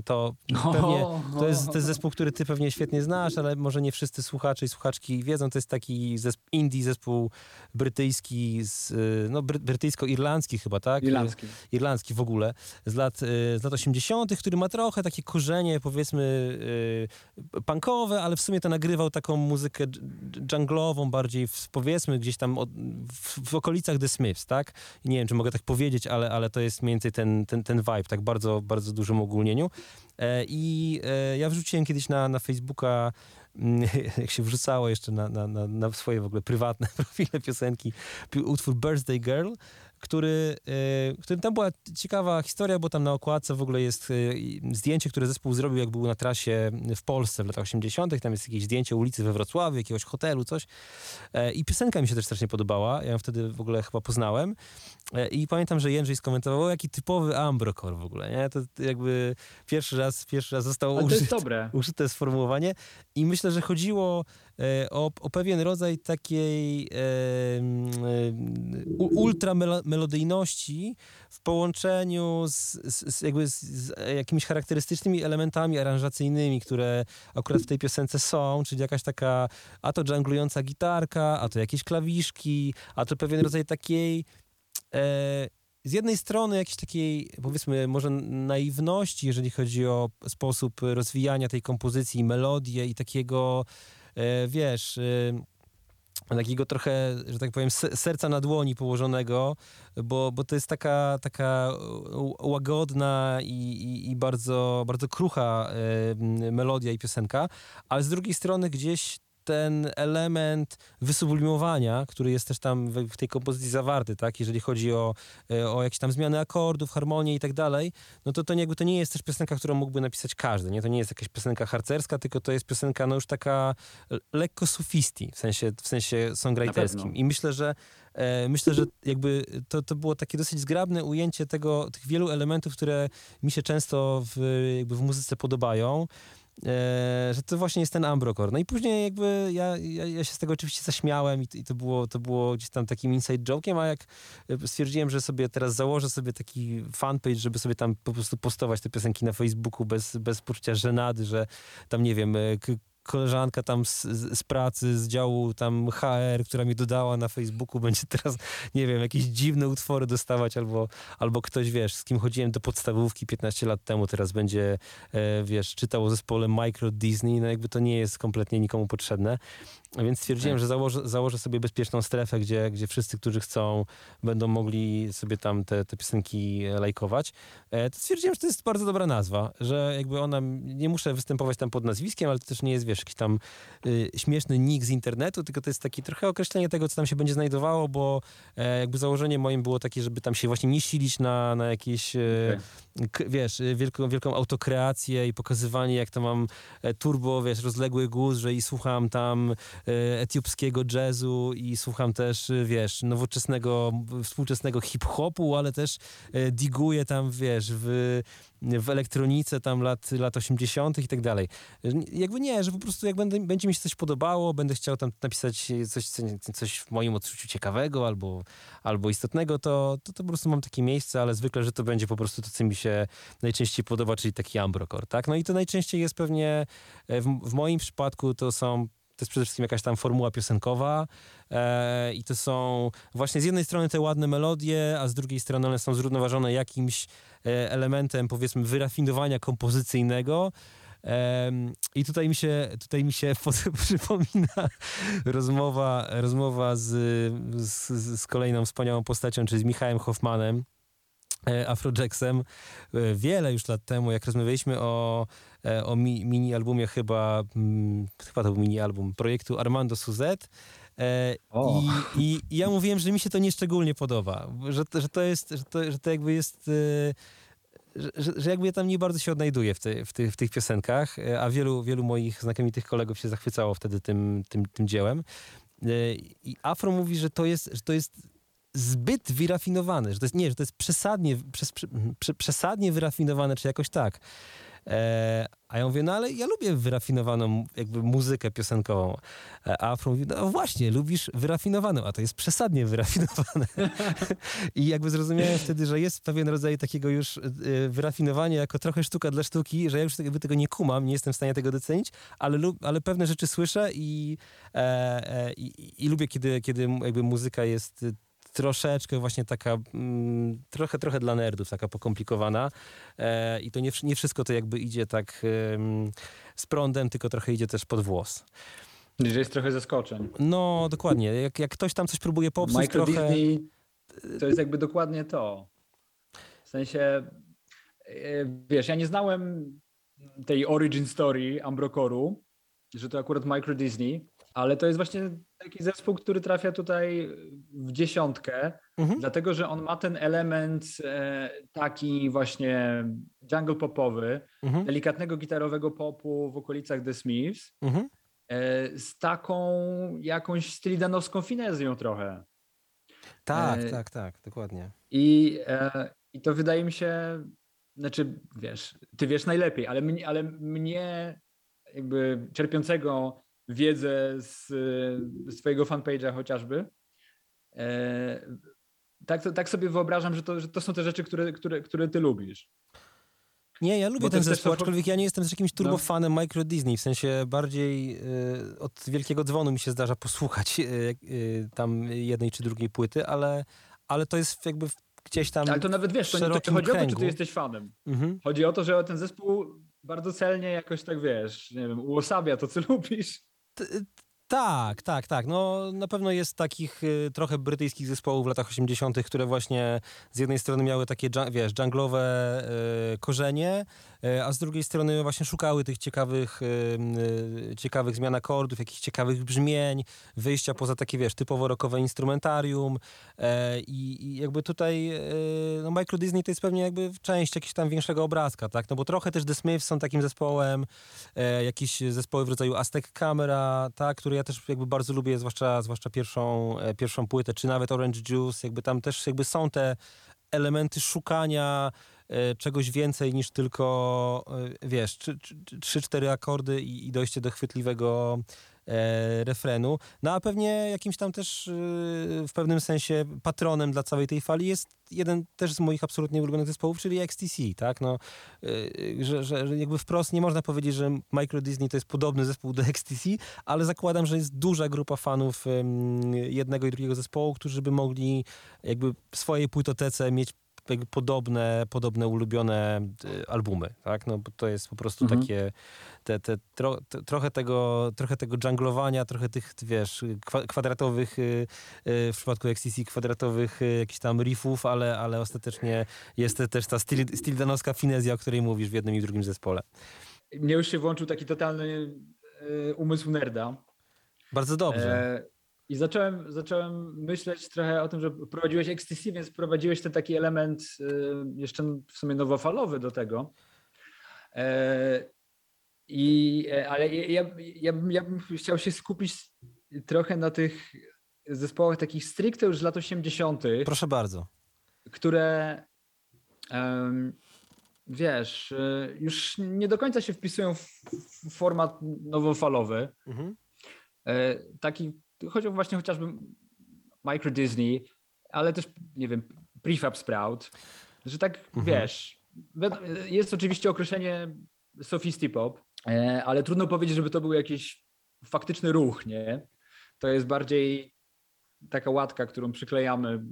to No. pewnie to jest, to jest zespół, który ty pewnie świetnie znasz, ale może nie wszyscy słuchacze i słuchaczki wiedzą. To jest taki zesp- indie zespół brytyjski, z, y, no, bry, brytyjsko-irlandzki chyba, tak? Irlandzki. Irlandzki w ogóle, z lat, y, z lat 80., który ma trochę takie korzenie, powiedzmy, y, punkowe, ale w sumie to nagrywał taką muzykę dżunglową, bardziej w, powiedzmy gdzieś tam od, w, w okolicach The Smiths, tak? Nie wiem, czy mogę tak powiedzieć, ale, ale to jest mniej więcej ten, ten, ten vibe, tak bardzo, bardzo dużym ogólnieniu. E, I e, ja wrzuciłem kiedyś na, na Facebooka, mm, jak się wrzucało jeszcze na, na, na, swoje w ogóle prywatne profile piosenki, pi- utwór Birthday Girl, który, y, który tam była ciekawa historia, bo tam na okładce w ogóle jest y, zdjęcie, które zespół zrobił, jak był na trasie w Polsce w latach 80. Tam jest jakieś zdjęcie ulicy we Wrocławiu, jakiegoś hotelu, coś. E, I piosenka mi się też strasznie podobała. Ja ją wtedy w ogóle chyba poznałem. E, I pamiętam, że Jędrzej skomentował, jaki typowy Ambrokor w ogóle, nie? To jakby pierwszy raz, pierwszy raz zostało użyte, użyte sformułowanie i myślę, że chodziło e, o, o pewien rodzaj takiej e, e, ultramelodyjności w połączeniu z, z, jakby z, z jakimiś charakterystycznymi elementami aranżacyjnymi, które akurat w tej piosence są, czyli jakaś taka a to dżunglująca gitarka, a to jakieś klawiszki, a to pewien rodzaj takiej e, z jednej strony jakiejś takiej, powiedzmy, może naiwności, jeżeli chodzi o sposób rozwijania tej kompozycji, melodię i takiego, e, wiesz, e, takiego trochę, że tak powiem, se- serca na dłoni położonego, bo, bo to jest taka, taka łagodna i, i, i bardzo, bardzo krucha e, melodia i piosenka, ale z drugiej strony gdzieś ten element wysublimowania, który jest też tam w, w tej kompozycji zawarty, tak, jeżeli chodzi o, e, o jakieś tam zmiany akordów, harmonię i tak dalej, no to to nie, to nie jest też piosenka, którą mógłby napisać każdy, nie? To nie jest jakaś piosenka harcerska, tylko to jest piosenka no już taka lekko sufisti, w sensie, w sensie songwriterskim. I myślę, że e, myślę, że jakby to, to było takie dosyć zgrabne ujęcie tego, tych wielu elementów, które mi się często w, jakby w muzyce podobają. E, że to właśnie jest ten Ambrokor. No i później jakby ja, ja, ja się z tego oczywiście zaśmiałem i, i to, było, to było gdzieś tam takim inside joke'iem, a jak e, stwierdziłem, że sobie teraz założę sobie taki fanpage, żeby sobie tam po prostu postować te piosenki na Facebooku bez, bez poczucia żenady, że tam nie wiem, e, koleżanka tam z, z pracy, z działu tam HR, która mi dodała na Facebooku, będzie teraz, nie wiem, jakieś dziwne utwory dostawać, albo, albo ktoś, wiesz, z kim chodziłem do podstawówki 15 lat temu, teraz będzie, e, wiesz, czytał o zespole Micro Disney, no jakby to nie jest kompletnie nikomu potrzebne. A Więc stwierdziłem, Tak. że założę, założę sobie bezpieczną strefę, gdzie, gdzie wszyscy, którzy chcą, będą mogli sobie tam te, te piosenki e, lajkować. E, to stwierdziłem, że to jest bardzo dobra nazwa, że jakby ona, nie muszę występować tam pod nazwiskiem, ale to też nie jest, wiesz, jakiś tam y, śmieszny nick z internetu, tylko to jest takie trochę określenie tego, co tam się będzie znajdowało, bo e, jakby założenie moim było takie, żeby tam się właśnie nie silić na, na jakieś, e, Okej. Wiesz, y, wielką, wielką autokreację i pokazywanie, jak to mam e, turbo, wiesz, rozległy głos, że i słucham tam e, etiopskiego jazzu i słucham też, y, wiesz, nowoczesnego, współczesnego hip-hopu, ale też e, diguję tam, wiesz, w, w elektronice tam lat, lat 80. i tak dalej. Jakby nie, że po prostu jak będę, będzie mi się coś podobało, będę chciał tam napisać coś, co- coś w moim odczuciu ciekawego albo, albo istotnego, to, to, to po prostu mam takie miejsce, ale zwykle, że to będzie po prostu to, co mi się najczęściej podoba, czyli taki Ambrokor, tak? No i to najczęściej jest pewnie, w, w moim przypadku to są to jest przede wszystkim jakaś tam formuła piosenkowa e, i to są właśnie z jednej strony te ładne melodie, a z drugiej strony one są zrównoważone jakimś e, elementem powiedzmy wyrafinowania kompozycyjnego. I tutaj mi się, tutaj mi się przypomina rozmowa, rozmowa z, z, z kolejną wspaniałą postacią, czyli z Michałem Hoffmanem, Afrojacksem, e, wiele już lat temu, jak rozmawialiśmy o, e, o mi, mini-albumie chyba, mm, chyba to był mini-album projektu Armando Suzette, E. I, i, I ja mówiłem, że mi się to nieszczególnie podoba, że, że to jest, że to, że to jakby jest... e, że, że, jakby ja tam nie bardzo się odnajduję w, te, w, tych, w tych piosenkach, e, a wielu, wielu moich znakomitych kolegów się zachwycało wtedy tym, tym, tym dziełem. E, I Afro mówi, że to jest, że to jest zbyt wyrafinowane, że to jest, nie, że to jest przesadnie, przez, prze, prze, przesadnie wyrafinowane, czy jakoś tak. E, a ja mówię, no ale ja lubię wyrafinowaną jakby muzykę piosenkową. E, A Afro mówi, no właśnie, lubisz wyrafinowaną, a to jest przesadnie wyrafinowane. I jakby zrozumiałem wtedy, że jest pewien rodzaj takiego już y, wyrafinowania jako trochę sztuka dla sztuki, że ja już jakby tego nie kumam, nie jestem w stanie tego docenić, ale, ale pewne rzeczy słyszę i, e, e, i, i lubię, kiedy, kiedy jakby muzyka jest troszeczkę właśnie taka, mm, trochę, trochę dla nerdów, taka pokomplikowana e, i to nie, nie wszystko to jakby idzie tak z prądem, tylko trochę idzie też pod włos. Że jest trochę zaskoczeń. No, dokładnie. Jak, jak ktoś tam coś próbuje popsuć Micro trochę... Disney to jest jakby dokładnie to. W sensie, e, wiesz, ja nie znałem tej origin story Ambrokoru, że to akurat Micro Disney, ale to jest właśnie taki zespół, który trafia tutaj w dziesiątkę, Mhm. dlatego że on ma ten element e, taki właśnie jungle popowy, Mhm. delikatnego gitarowego popu w okolicach The Smiths, Mhm. e, z taką jakąś stylidanowską finezją trochę. Tak, E, tak, tak, dokładnie. I, e, I to wydaje mi się, znaczy wiesz, ty wiesz najlepiej, ale mnie, ale mnie jakby czerpiącego wiedzę z, e, z twojego fanpage'a chociażby, e, tak, tak sobie wyobrażam, że to, że to są te rzeczy, które, które, które ty lubisz. Nie, ja lubię Bo ten też zespół, aczkolwiek ja nie jestem jakimś No. turbofanem Micro Disney, w sensie bardziej y, od Wielkiego Dzwonu mi się zdarza posłuchać y, y, tam jednej czy drugiej płyty, ale, ale to jest jakby gdzieś tam Ale to nawet wiesz, to nie to nie chodzi o to, czy kręgu. ty jesteś fanem. Mhm. Chodzi o to, że ten zespół bardzo celnie jakoś tak wiesz, nie wiem, uosabia to, co lubisz. T- Tak, tak, tak. No na pewno jest takich y, trochę brytyjskich zespołów w latach 80., które właśnie z jednej strony miały takie, wiesz, dżunglowe y, korzenie, y, a z drugiej strony właśnie szukały tych ciekawych, y, y, ciekawych zmian akordów, jakichś ciekawych brzmień, wyjścia poza takie, wiesz, typowo rockowe instrumentarium. E, i, jakby tutaj no Micro Disney to jest pewnie jakby część jakiegoś tam większego obrazka, tak? No bo trochę też The Smiths są takim zespołem, e, jakieś zespoły w rodzaju Aztec Camera, tak, które ja też jakby bardzo lubię, zwłaszcza, zwłaszcza pierwszą, e, pierwszą płytę, czy nawet Orange Juice, jakby tam też jakby są te elementy szukania e, czegoś więcej niż tylko, e, wiesz, trzy, trzy, trzy, cztery akordy i, i dojście do chwytliwego e, refrenu. No a pewnie jakimś tam też e, w pewnym sensie patronem dla całej tej fali jest jeden też z moich absolutnie ulubionych zespołów, czyli XTC, tak? No, e, że, że, jakby wprost nie można powiedzieć, że Micro Disney to jest podobny zespół do XTC, ale zakładam, że jest duża grupa fanów jednego i drugiego zespołu, którzy by mogli jakby w swojej płytotece mieć podobne, podobne ulubione e, albumy, tak? No bo to jest po prostu Mhm. takie te, te, tro, te, trochę tego, trochę tego junglowania, trochę tych, wiesz, kwa, kwadratowych, y, y, w przypadku XTC kwadratowych y, jakichś tam riffów, ale, ale ostatecznie jest te- też ta stil, stildanowska finezja, o której mówisz w jednym i drugim zespole. Mnie już się włączył taki totalny umysł nerda. Bardzo dobrze. E, I zacząłem, zacząłem myśleć trochę o tym, że prowadziłeś XTC, więc prowadziłeś ten taki element e, jeszcze w sumie nowofalowy do tego. E, I, e, ale ja, ja, ja, bym- chciał się skupić trochę na tych zespołach takich stricte już z lat 80., Proszę bardzo. które wiesz, e, już nie do końca się wpisują w, w format nowofalowy. Mhm. E, taki, chodzi o właśnie chociażby Micro Disney, ale też, nie wiem, Prefab Sprout, że tak, Mhm. wiesz, jest oczywiście określenie sophistipop, e, ale trudno powiedzieć, żeby to był jakiś faktyczny ruch, nie? To jest bardziej taka łatka, którą przyklejamy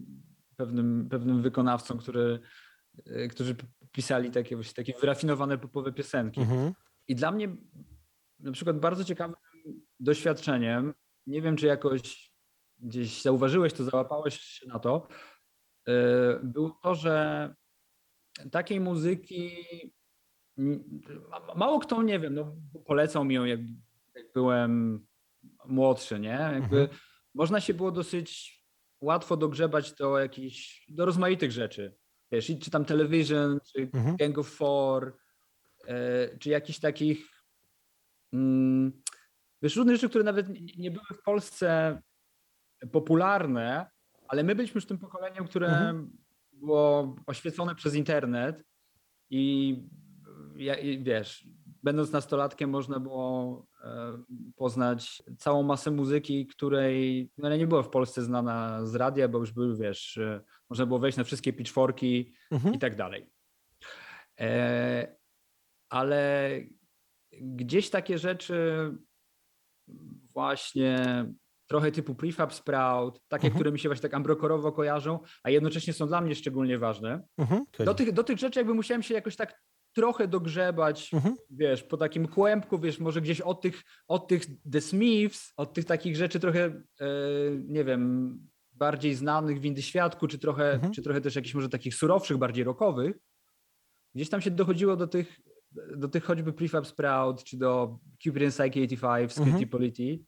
pewnym, pewnym wykonawcom, który, e, którzy pisali takie, właśnie takie wyrafinowane popowe piosenki. Mhm. I dla mnie na przykład bardzo ciekawym doświadczeniem, nie wiem czy jakoś gdzieś zauważyłeś to, załapałeś się na to, yy, było to, że takiej muzyki mało kto, nie wiem, no, polecał mi ją jak, jak byłem młodszy, nie? Jakby Mhm. można się było dosyć łatwo dogrzebać do jakichś, do rozmaitych rzeczy. Wiesz, czy tam Television, czy Mhm. Gang of Four, e, czy jakichś takich mm, wiesz, różne rzeczy, które nawet nie, były w Polsce popularne, ale my byliśmy już tym pokoleniem, które Mhm. było oświecone przez internet i wiesz, będąc nastolatkiem można było e, poznać całą masę muzyki, której no, nie była w Polsce znana z radia, bo już były, wiesz, e, można było wejść na wszystkie pitchforki Mhm. i tak dalej. E, ale gdzieś takie rzeczy właśnie trochę typu prefab sprout, takie, Mhm. które mi się właśnie tak ambrokorowo kojarzą, a jednocześnie są dla mnie szczególnie ważne. Mhm. Do tych, do tych rzeczy jakby musiałem się jakoś tak trochę dogrzebać, Mhm. wiesz, po takim kłębku, wiesz, może gdzieś od tych, od tych The Smiths, od tych takich rzeczy trochę, e, nie wiem, bardziej znanych w Indy Świadku, czy trochę, czy trochę też jakichś może takich surowszych, bardziej rockowych, gdzieś tam się dochodziło do tych, do tych choćby Prefab Sprout, czy do Cupid and Psyche 85, Skitty Mhm. Polity,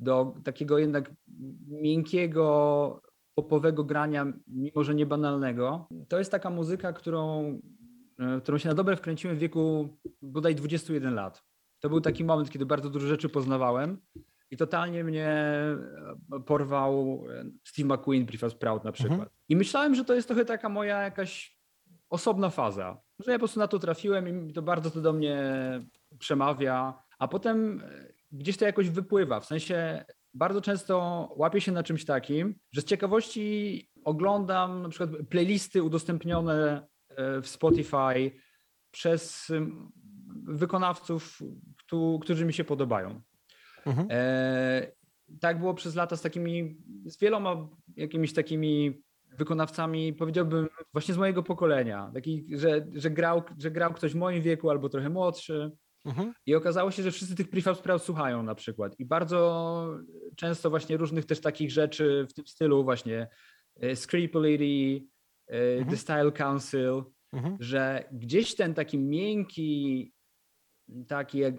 do takiego jednak miękkiego, popowego grania, mimo że nie banalnego. To jest taka muzyka, którą, e, którą się na dobre wkręciłem w wieku bodaj 21 lat. To był taki moment, kiedy bardzo dużo rzeczy poznawałem i totalnie mnie e, porwał e, Steve McQueen, Prefab Proud na przykład. Mhm. I myślałem, że to jest trochę taka moja jakaś osobna faza, że ja po prostu na to trafiłem i to bardzo to do mnie przemawia, a potem e, gdzieś to jakoś wypływa. W sensie bardzo często łapię się na czymś takim, że z ciekawości oglądam na przykład playlisty udostępnione w Spotify przez wykonawców, którzy mi się podobają. Mhm. E, tak było przez lata z takimi, z wieloma jakimiś takimi wykonawcami, powiedziałbym, właśnie z mojego pokolenia, takich, że, że, grał, że grał ktoś w moim wieku albo trochę młodszy. Mhm. I okazało się, że wszyscy tych prefab spraw słuchają na przykład. I bardzo często właśnie różnych też takich rzeczy w tym stylu właśnie e, Scripolity, e, mhm. The Style Council, mhm. że gdzieś ten taki miękki taki jak,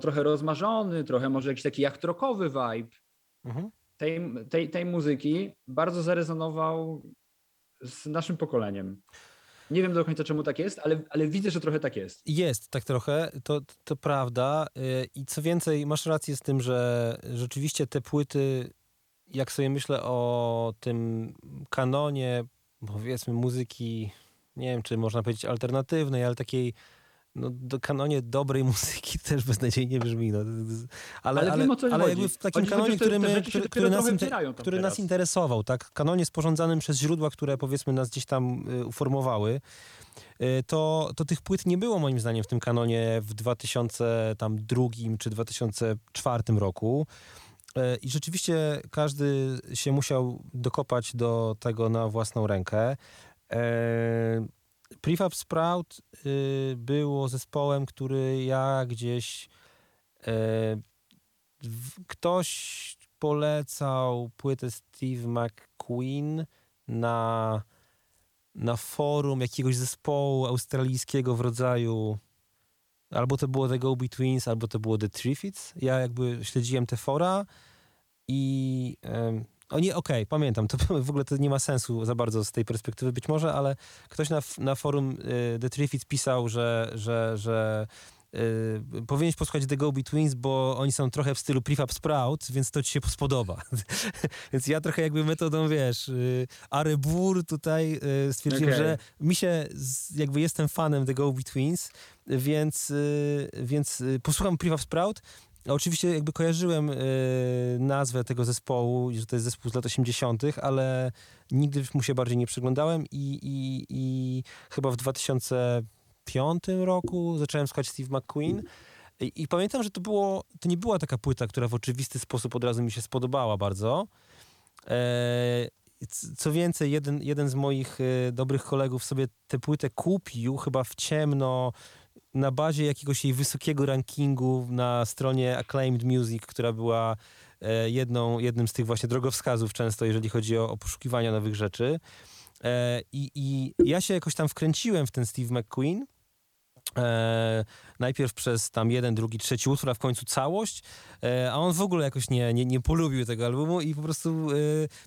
trochę rozmarzony, trochę może jakiś taki jachtrokowy vibe mhm. Tej, tej, tej muzyki bardzo zarezonował z naszym pokoleniem. Nie wiem do końca czemu tak jest, ale, ale widzę, że trochę tak jest. Jest tak trochę, to, to prawda. Y, I co więcej, masz rację z tym, że rzeczywiście te płyty, jak sobie myślę o tym kanonie, powiedzmy muzyki, nie wiem czy można powiedzieć alternatywnej, ale takiej no, do kanonie dobrej muzyki też beznadziejnie brzmi. No. Ale, ale, ale, ale jakby w takim chodzi kanonie, który, my, który, który, nas, który nas interesował, tak? Kanonie sporządzanym przez źródła, które powiedzmy nas gdzieś tam y, uformowały, y, to, to tych płyt nie było moim zdaniem w tym kanonie w 2002 czy 2004 roku. Y, I rzeczywiście każdy się musiał dokopać do tego na własną rękę. Prefab Sprout y, było zespołem, który ja gdzieś y, w, ktoś polecał płytę Steve McQueen na, na forum jakiegoś zespołu australijskiego w rodzaju albo to było The Go Betweens, albo to było The Triffids. Ja jakby śledziłem te fora i o nie, okej, okay, pamiętam, to w ogóle to nie ma sensu za bardzo z tej perspektywy być może, ale ktoś na, na forum y, The Triffids pisał, że, że, że Yy, powinieneś posłuchać The Go Betweens, bo oni są trochę w stylu Prefab Sprout, więc to ci się spodoba. więc ja trochę jakby metodą, wiesz, yy, Arebur tutaj yy, stwierdziłem, okay. że mi się, z, jakby jestem fanem The Go Betweens, więc, y, więc y, posłucham Prefab Sprout, Oczywiście jakby kojarzyłem y, nazwę tego zespołu, że to jest zespół z lat 80., ale nigdy mu się bardziej nie przyglądałem i, i, i chyba w 2005 roku zacząłem słuchać Steve McQueen. I, I, pamiętam, że to było, to nie była taka płyta, która w oczywisty sposób od razu mi się spodobała bardzo. E, co więcej, jeden, jeden z moich e, dobrych kolegów sobie tę płytę kupił chyba w ciemno na bazie jakiegoś jej wysokiego rankingu na stronie Acclaimed Music, która była e, jedną, jednym z tych właśnie drogowskazów często, jeżeli chodzi o, o poszukiwania nowych rzeczy. E, I, I ja się jakoś tam wkręciłem w ten Steve McQueen E, najpierw przez tam jeden, drugi, trzeci utwór, a w końcu całość, e, a on w ogóle jakoś nie, nie, nie polubił tego albumu i po prostu e,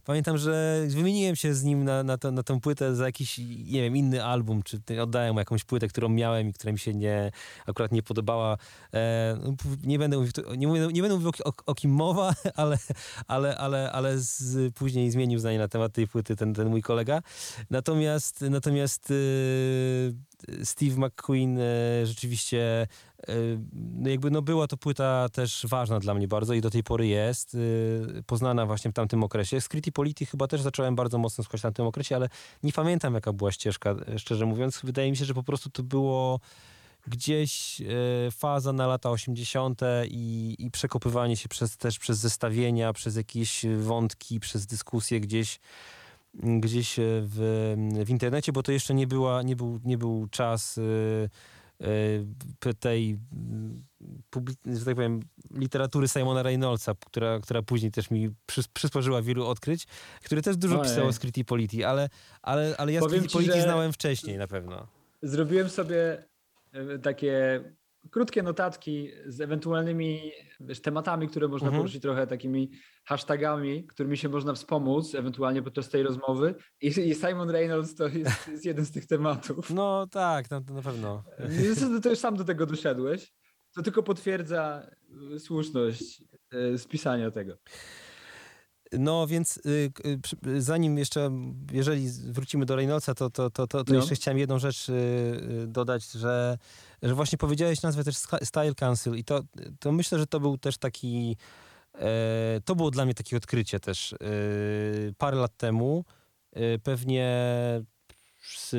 pamiętam, że wymieniłem się z nim na, na, to, na tą płytę za jakiś, nie wiem, inny album, czy oddałem mu jakąś płytę, którą miałem i która mi się nie, akurat nie podobała. E, no, nie będę mówił, nie, mówię, nie będę mówił o, o, kim mowa, ale, ale, ale, ale z, później zmienił zdanie na temat tej płyty ten, ten mój kolega. Natomiast, natomiast e, Steve McQueen rzeczywiście e, no jakby no była to płyta też ważna dla mnie bardzo i do tej pory jest, e, poznana właśnie w tamtym okresie. Scritti Polity chyba też zacząłem bardzo mocno słuchać w tamtym okresie, ale nie pamiętam jaka była ścieżka, szczerze mówiąc. Wydaje mi się, że po prostu to było gdzieś faza na lata 80. I, i przekopywanie się przez, też przez zestawienia, przez jakieś wątki, przez dyskusje gdzieś gdzieś e, w, w internecie, bo to jeszcze nie, była, nie, był, nie był czas e, e, tej, że tak powiem, literatury Simona Reynoldsa, która, która później też mi przysporzyła wielu odkryć, który też dużo Ojej. pisał o Scritti Politi, ale, ale, ale ja Scritti Politi znałem wcześniej na pewno. Zrobiłem sobie takie krótkie notatki z ewentualnymi wiesz, tematami, które można Mhm. poruszyć trochę takimi hashtagami, którymi się można wspomóc ewentualnie podczas tej rozmowy. I, i Simon Reynolds to jest, jest jeden z tych tematów. No tak, na, na pewno. Niestety to już sam do tego doszedłeś. To tylko potwierdza y, słuszność y, spisania tego. No więc y, y, y, zanim jeszcze, jeżeli wrócimy do Reynoldsa, to, to, to, to, to No. jeszcze chciałem jedną rzecz y, y, dodać, że, że właśnie powiedziałeś nazwę też Style Council i to, to myślę, że to był też taki, e, to było dla mnie takie odkrycie też e, parę lat temu, pewnie z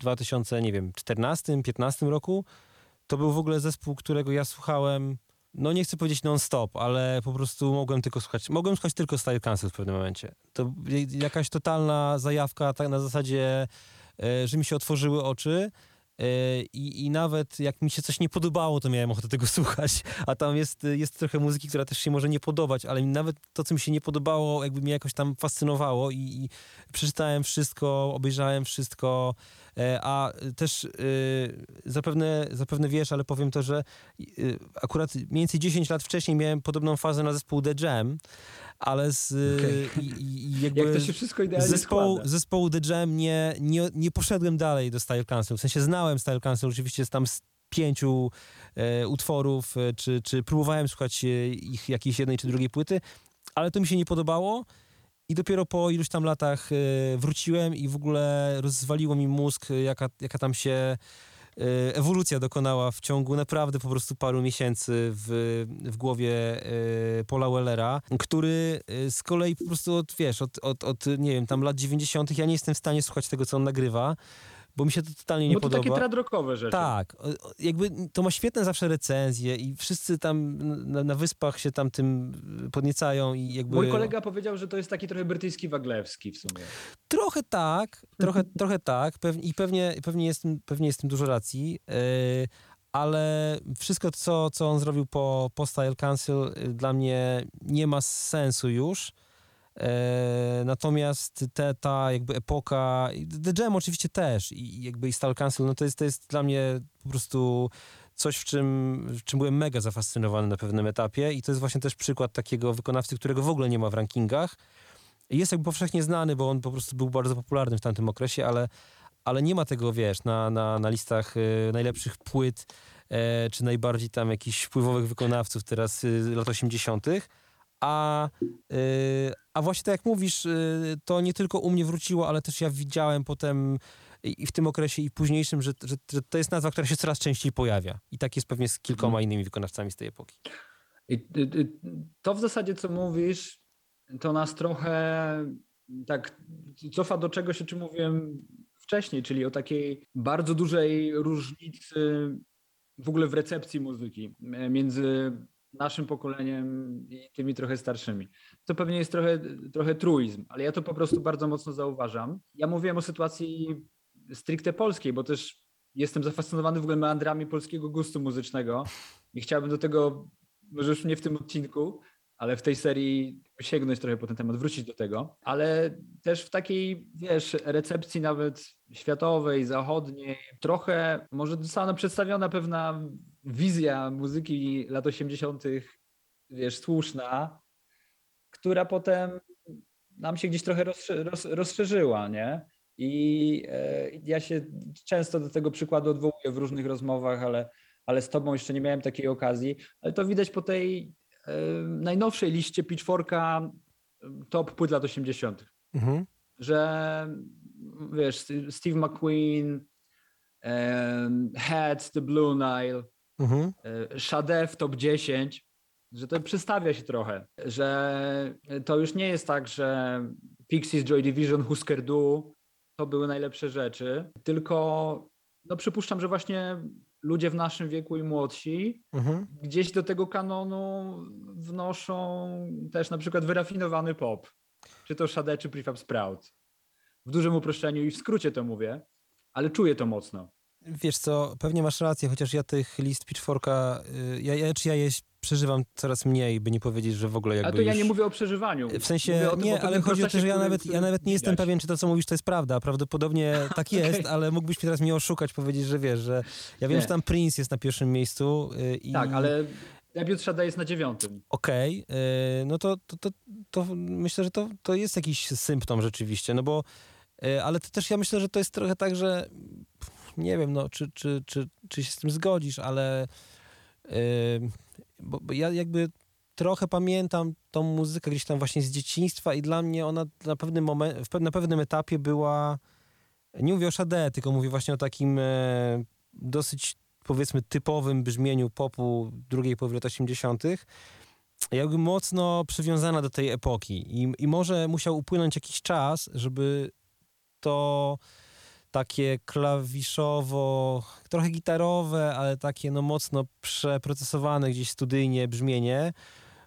2000, nie wiem, 14, 15 roku, to był w ogóle zespół, którego ja słuchałem, no nie chcę powiedzieć non-stop, ale po prostu mogłem tylko słuchać, mogłem słuchać tylko Style Council w pewnym momencie. To jakaś totalna zajawka, tak na zasadzie, e, że mi się otworzyły oczy i, i nawet jak mi się coś nie podobało, to miałem ochotę tego słuchać, a tam jest, jest trochę muzyki, która też się może nie podobać, ale nawet to, co mi się nie podobało, jakby mnie jakoś tam fascynowało i, i przeczytałem wszystko, obejrzałem wszystko, e, a też e, zapewne, zapewne wiesz, ale powiem to, że e, akurat mniej więcej 10 lat wcześniej miałem podobną fazę na zespół The Jam, ale z, Okej. i, i, jakby Jak to się wszystko idealnie zespołu, składa. zespołu The Jam nie, nie, nie poszedłem dalej do Style Council. W sensie znałem Style Council oczywiście z tam z pięciu e, utworów, e, czy, czy próbowałem słuchać e, ich jakiejś jednej czy drugiej płyty, ale to mi się nie podobało i dopiero po iluś tam latach e, wróciłem i w ogóle rozwaliło mi mózg, jaka, jaka tam się ewolucja dokonała w ciągu naprawdę po prostu paru miesięcy w, w głowie e, Paula Wellera, który e, z kolei po prostu od, wiesz, od, od, od nie wiem, tam lat 90. ja nie jestem w stanie słuchać tego, co on nagrywa, bo mi się to totalnie nie Bo to podoba. takie tradrokowe rzeczy. Tak, jakby to ma świetne zawsze recenzje i wszyscy tam na, na wyspach się tam tym podniecają i jakby... Mój kolega powiedział, że to jest taki trochę brytyjski Waglewski w sumie. Trochę tak, trochę, trochę tak pew, i pewnie, pewnie, jest, pewnie jest w tym dużo racji, yy, ale wszystko, co, co on zrobił po, po Style Council yy, dla mnie nie ma sensu już. E, natomiast te, ta jakby epoka, The Jam oczywiście też i jakby i Style Council, no to jest, to jest dla mnie po prostu coś, w czym, w czym byłem mega zafascynowany na pewnym etapie i to jest właśnie też przykład takiego wykonawcy, którego w ogóle nie ma w rankingach. Jest jakby powszechnie znany, bo on po prostu był bardzo popularny w tamtym okresie, ale, ale nie ma tego, wiesz, na, na, na listach e, najlepszych płyt, e, czy najbardziej tam jakichś wpływowych wykonawców teraz y, lat 80., a, y, a właśnie tak jak mówisz, y, to nie tylko u mnie wróciło, ale też ja widziałem potem i w tym okresie i późniejszym, że, że, że to jest nazwa, która się coraz częściej pojawia. I tak jest pewnie z kilkoma innymi wykonawcami z tej epoki. I, y, to w zasadzie, co mówisz, to nas trochę tak cofa do czegoś, o czym mówiłem wcześniej, czyli o takiej bardzo dużej różnicy w ogóle w recepcji muzyki między naszym pokoleniem i tymi trochę starszymi. To pewnie jest trochę, trochę truizm, ale ja to po prostu bardzo mocno zauważam. Ja mówiłem o sytuacji stricte polskiej, bo też jestem zafascynowany w ogóle meandrami polskiego gustu muzycznego i chciałbym do tego, może już nie w tym odcinku, ale w tej serii sięgnąć trochę po ten temat, wrócić do tego, ale też w takiej, wiesz, recepcji nawet światowej, zachodniej, trochę może została przedstawiona pewna wizja muzyki lat 80., wiesz, słuszna, która potem nam się gdzieś trochę rozszerzyła, nie? I e, ja się często do tego przykładu odwołuję w różnych rozmowach, ale, ale z tobą jeszcze nie miałem takiej okazji. Ale to widać po tej e, najnowszej liście Pitchforka e, top płyt lat 80., Mhm. że wiesz, Steve McQueen, em, Heads, The Blue Nile, Mhm. e, Sade w top 10, że to przystawia się trochę, że to już nie jest tak, że Pixies, Joy Division, Husker Du to były najlepsze rzeczy, tylko no przypuszczam, że właśnie ludzie w naszym wieku i młodsi Mhm. gdzieś do tego kanonu wnoszą też na przykład wyrafinowany pop, czy to Sade, czy Prefab Sprout. W dużym uproszczeniu i w skrócie to mówię, ale czuję to mocno. Wiesz co, pewnie masz rację, chociaż ja tych list Pitchforka, y, ja, ja, czy ja je przeżywam coraz mniej, by nie powiedzieć, że w ogóle jakby A to ja już... nie mówię o przeżywaniu. W sensie, tym, nie, ale chodzi o to, że ja nawet, ja nawet nie jestem widać. pewien, czy to, co mówisz, to jest prawda. Prawdopodobnie tak jest, ale mógłbyś teraz mnie oszukać, powiedzieć, że wiesz, że ja wiem, Nie. że tam Prince jest na pierwszym miejscu y, i... Tak, ale debiut Shada jest na dziewiątym. Okej, y, no to, to, to, to myślę, że to, to jest jakiś symptom rzeczywiście, no bo, y, ale to też ja myślę, że to jest trochę tak, że nie wiem, no, czy, czy, czy, czy się z tym zgodzisz, ale y, bo, bo ja jakby trochę pamiętam tą muzykę gdzieś tam właśnie z dzieciństwa i dla mnie ona na pewnym, momen- w pe- na pewnym etapie była, nie mówię o Sade, tylko mówię właśnie o takim e, dosyć powiedzmy typowym brzmieniu popu drugiej połowy lat 80. Jakby mocno przywiązana do tej epoki I, i może musiał upłynąć jakiś czas, żeby to takie klawiszowo, trochę gitarowe, ale takie no mocno przeprocesowane gdzieś studyjnie brzmienie,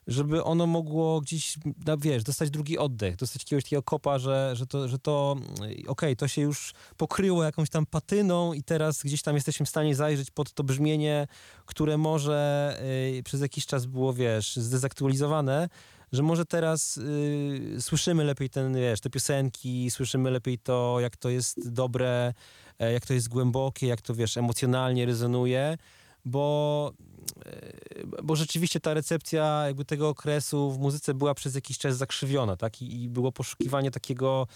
żeby ono mogło gdzieś, no wiesz, dostać drugi oddech, dostać jakiegoś takiego kopa, że, że to, że to mm, okej, to się już pokryło jakąś tam patyną i teraz gdzieś tam jesteśmy w stanie zajrzeć pod to brzmienie, które może y, przez jakiś czas było, wiesz, zdezaktualizowane, że może teraz y, słyszymy lepiej ten, wiesz, te piosenki, słyszymy lepiej to, jak to jest dobre, e, jak to jest głębokie, jak to, wiesz, emocjonalnie rezonuje, bo, e, bo rzeczywiście ta recepcja jakby tego okresu w muzyce była przez jakiś czas zakrzywiona, tak? I, i było poszukiwanie takiego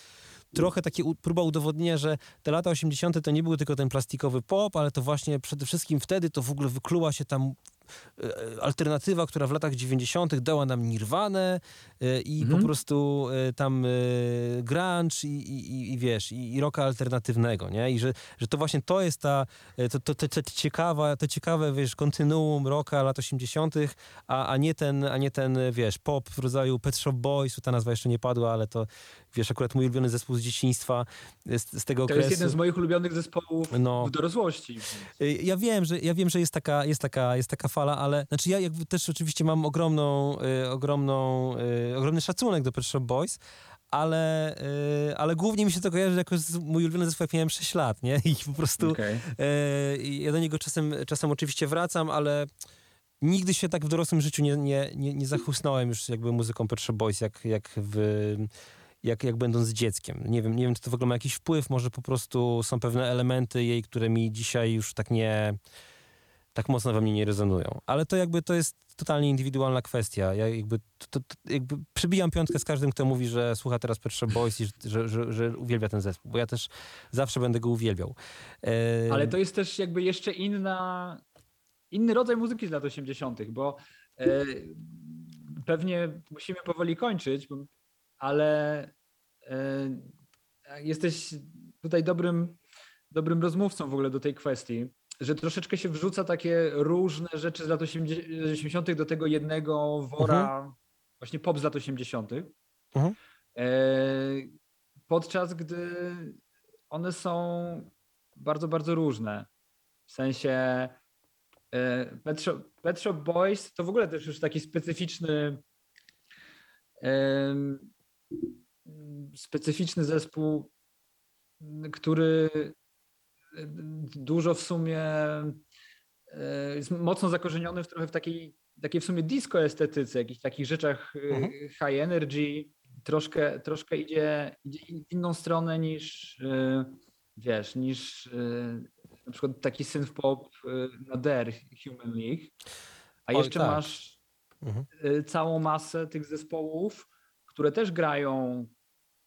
trochę takie u- próba udowodnienia, że te lata 80. to nie był tylko ten plastikowy pop, ale to właśnie przede wszystkim wtedy to w ogóle wykluła się tam alternatywa, która w latach 90. dała nam Nirwanę e, i Mhm. po prostu e, tam e, grunge i, i, i, wiesz, i, i rocka alternatywnego, nie? I że, że to właśnie to jest ta, e, to, to, to, to, ciekawa, to ciekawe, wiesz, kontynuum rocka lat 80., a, a, nie ten, a nie ten, wiesz, pop w rodzaju Pet Shop Boys, ta nazwa jeszcze nie padła, ale to, wiesz, akurat mój ulubiony zespół z dzieciństwa z, z tego To okresu. jest jeden z moich ulubionych zespołów No. w dorosłości. Ja wiem, że ja wiem, że jest taka, jest taka, jest taka fala, ale znaczy ja jakby też oczywiście mam ogromną, y, ogromną, y, ogromny szacunek do Pet Shop Boys, ale, y, ale głównie mi się to kojarzy jako z, mój ulubiony zespół, jak miałem 6 lat, nie? I po prostu Okej. y, i ja do niego czasem, czasem oczywiście wracam, ale nigdy się tak w dorosłym życiu nie, nie, nie, nie zachłysnąłem już jakby muzyką Pet Shop Boys, jak, jak w... Jak, jak będąc dzieckiem. Nie wiem, nie wiem, czy to w ogóle ma jakiś wpływ, może po prostu są pewne elementy jej, które mi dzisiaj już tak nie, tak mocno we mnie nie rezonują. Ale to jakby to jest totalnie indywidualna kwestia. Ja jakby, to, to, jakby przybijam piątkę z każdym, kto mówi, że słucha teraz Pet Shop Boys i że, że, że uwielbia ten zespół, bo ja też zawsze będę go uwielbiał. E, Ale to jest też jakby jeszcze inna, inny rodzaj muzyki z lat 80., bo e, pewnie musimy powoli kończyć, ale e, jesteś tutaj dobrym, dobrym rozmówcą w ogóle do tej kwestii, że troszeczkę się wrzuca takie różne rzeczy z lat 80. do tego jednego wora, właśnie pop z lat 80. Mhm. E, podczas gdy one są bardzo, bardzo różne. W sensie e, Pet Shop, Pet Shop Boys to w ogóle też już taki specyficzny specyficzny zespół, który dużo w sumie e, jest mocno zakorzeniony w trochę w takiej, takiej w sumie disco estetyce, jakichś takich rzeczach e, Mhm. high energy, troszkę, troszkę idzie, idzie w inną stronę niż e, wiesz, niż na przykład taki synth pop na Der Human League. A Oj, jeszcze tak. masz Mhm. całą masę tych zespołów, które też grają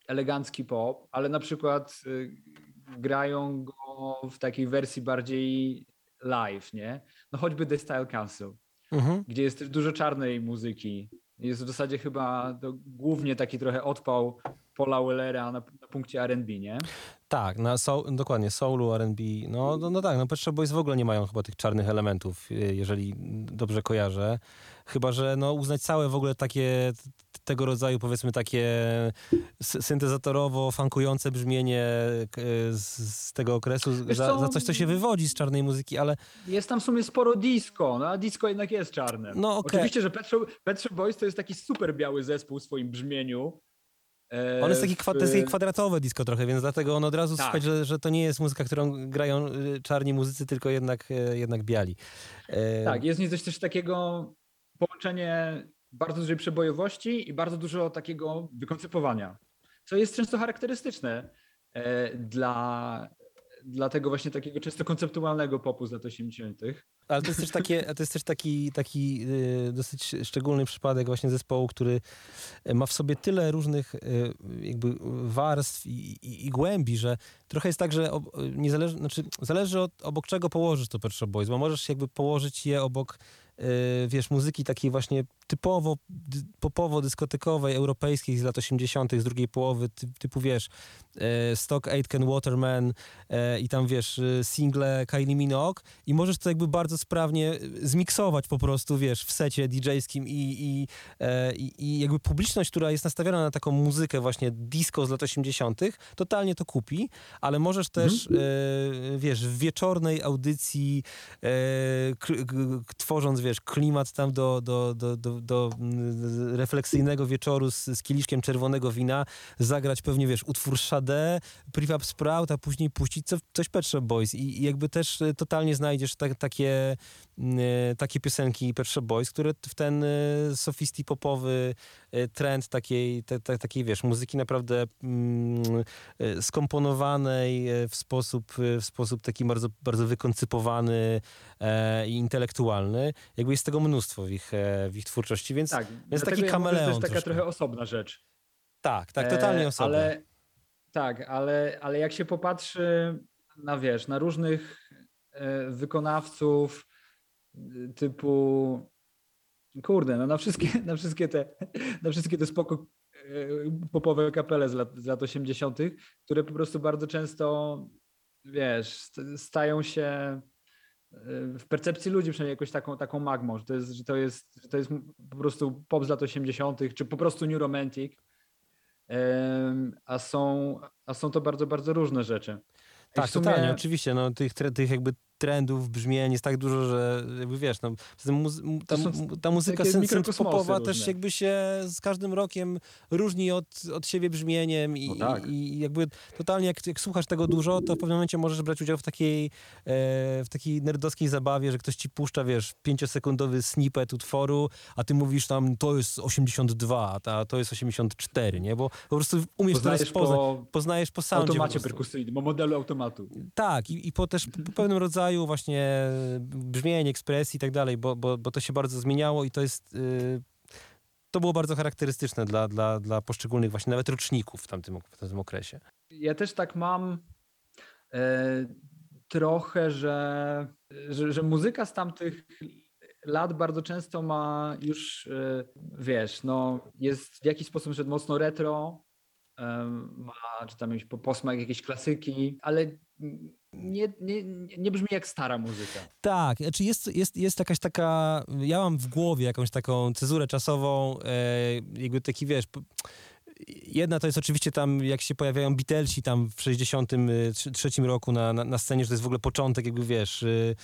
elegancki pop, ale na przykład grają go w takiej wersji bardziej live, nie? No choćby The Style Council, Mhm. gdzie jest też dużo czarnej muzyki. Jest w zasadzie chyba głównie taki trochę odpał Paula Wellera na punkcie R&B, nie? Tak, na soul, dokładnie, soulu, R&B, no, no, no tak, no Pet Boys w ogóle nie mają chyba tych czarnych elementów, y, jeżeli dobrze kojarzę. Chyba, że no uznać całe w ogóle takie, tego rodzaju powiedzmy takie sy- syntezatorowo funkujące brzmienie k- z, tego okresu za, za coś, co się wywodzi z czarnej muzyki, ale Jest tam w sumie sporo disco, no a disco jednak jest czarne. No, okej. Oczywiście, że Pet Shop Boys to jest taki super biały zespół w swoim brzmieniu. E, on jest taki, kwa, to jest takie kwadratowe disco trochę, więc dlatego on od razu Tak. słychać, że, że to nie jest muzyka, którą grają y, czarni muzycy, tylko jednak, y, jednak biali. E, Tak, jest w niej coś też takiego połączenie bardzo dużej przebojowości i bardzo dużo takiego wykoncypowania, co jest często charakterystyczne e, dla, dla tego właśnie takiego często konceptualnego popu z lat 80. Ale to jest też, takie, to jest też taki, taki y, dosyć szczególny przypadek właśnie zespołu, który ma w sobie tyle różnych y, jakby warstw i, i, i głębi, że trochę jest tak, że ob, nie zależy, znaczy zależy od obok czego położysz to Pet Shop Boys, bo możesz jakby położyć je obok y, wiesz, muzyki takiej właśnie typowo popowo-dyskotekowej, europejskiej z lat 80., z drugiej połowy, typu wiesz, Stock Aitken Waterman i tam wiesz, single Kylie Minogue i możesz to jakby bardzo sprawnie zmiksować po prostu, wiesz, w secie DJ-skim i, i, i, i jakby publiczność, która jest nastawiona na taką muzykę właśnie disco z lat 80., totalnie to kupi, ale możesz też, mm. e, wiesz, w wieczornej audycji e, tworząc, wiesz, klimat tam do, do, do, do, do refleksyjnego wieczoru z, z kieliszkiem czerwonego wina, zagrać pewnie, wiesz, utwór Sade, Prefab Sprout, a później puścić co, coś Pet Shop Boys i, i jakby też totalnie znajdziesz tak, takie E, takie piosenki Pet Shop Boys, które w ten e, sofisti popowy e, trend takiej, te, te, takiej wiesz, muzyki naprawdę mm, skomponowanej w sposób, w sposób taki bardzo, bardzo wykoncypowany i intelektualny. Jakby jest tego mnóstwo w ich, w ich twórczości, więc, tak, więc taki ja kameleon. to jest taka trochę osobna rzecz. Tak, tak, totalnie osobna. Ale, tak, ale, ale jak się popatrzy na wiesz, na różnych wykonawców, typu kurde, no na wszystkie, na wszystkie te, na wszystkie te spoko e, popowe kapele z lat, z lat 80., które po prostu bardzo często, wiesz, stają się e, w percepcji ludzi przynajmniej jakąś taką, taką magmą, że to, jest, że, to jest, że to jest po prostu pop z lat 80., czy po prostu New Romantic, a są, a są to bardzo, bardzo różne rzeczy. Tak, sumie... totalnie, oczywiście. No, tych, tych jakby trendów, brzmień jest tak dużo, że jakby wiesz, no, ta, ta muzyka popowa też jakby się z każdym rokiem różni od, od siebie brzmieniem i, no tak. i, jakby totalnie jak, jak, słuchasz tego dużo, to w pewnym momencie możesz brać udział w takiej, e, w takiej nerdowskiej zabawie, że ktoś ci puszcza, wiesz, pięciosekundowy snippet utworu, a ty mówisz tam, to jest 82, a to jest 84, nie? Bo po prostu umiesz poznajesz to rozpoznać. Po, poznajesz po soundzie. automacie perkusyjnym, po modelu automatu. Tak, i, i po też po pewnym rodzaju rodzaju właśnie brzmień, ekspresji i tak dalej, bo, bo, bo to się bardzo zmieniało i to jest... Yy, to było bardzo charakterystyczne dla, dla, dla poszczególnych właśnie nawet roczników w tamtym, w tamtym okresie. Ja też tak mam e, trochę, że, że, że muzyka z tamtych lat bardzo często ma już, e, wiesz, no, jest w jakiś sposób że mocno retro, ma czy tam posmak jakiejś klasyki, ale nie, nie, nie brzmi jak stara muzyka. Tak, znaczy jest, jest, jest jakaś taka, ja mam w głowie jakąś taką cezurę czasową, e, jakby taki, wiesz, jedna to jest oczywiście tam, jak się pojawiają Beatlesi tam w 63 roku na, na, na, scenie, że to jest w ogóle początek jakby, wiesz, y,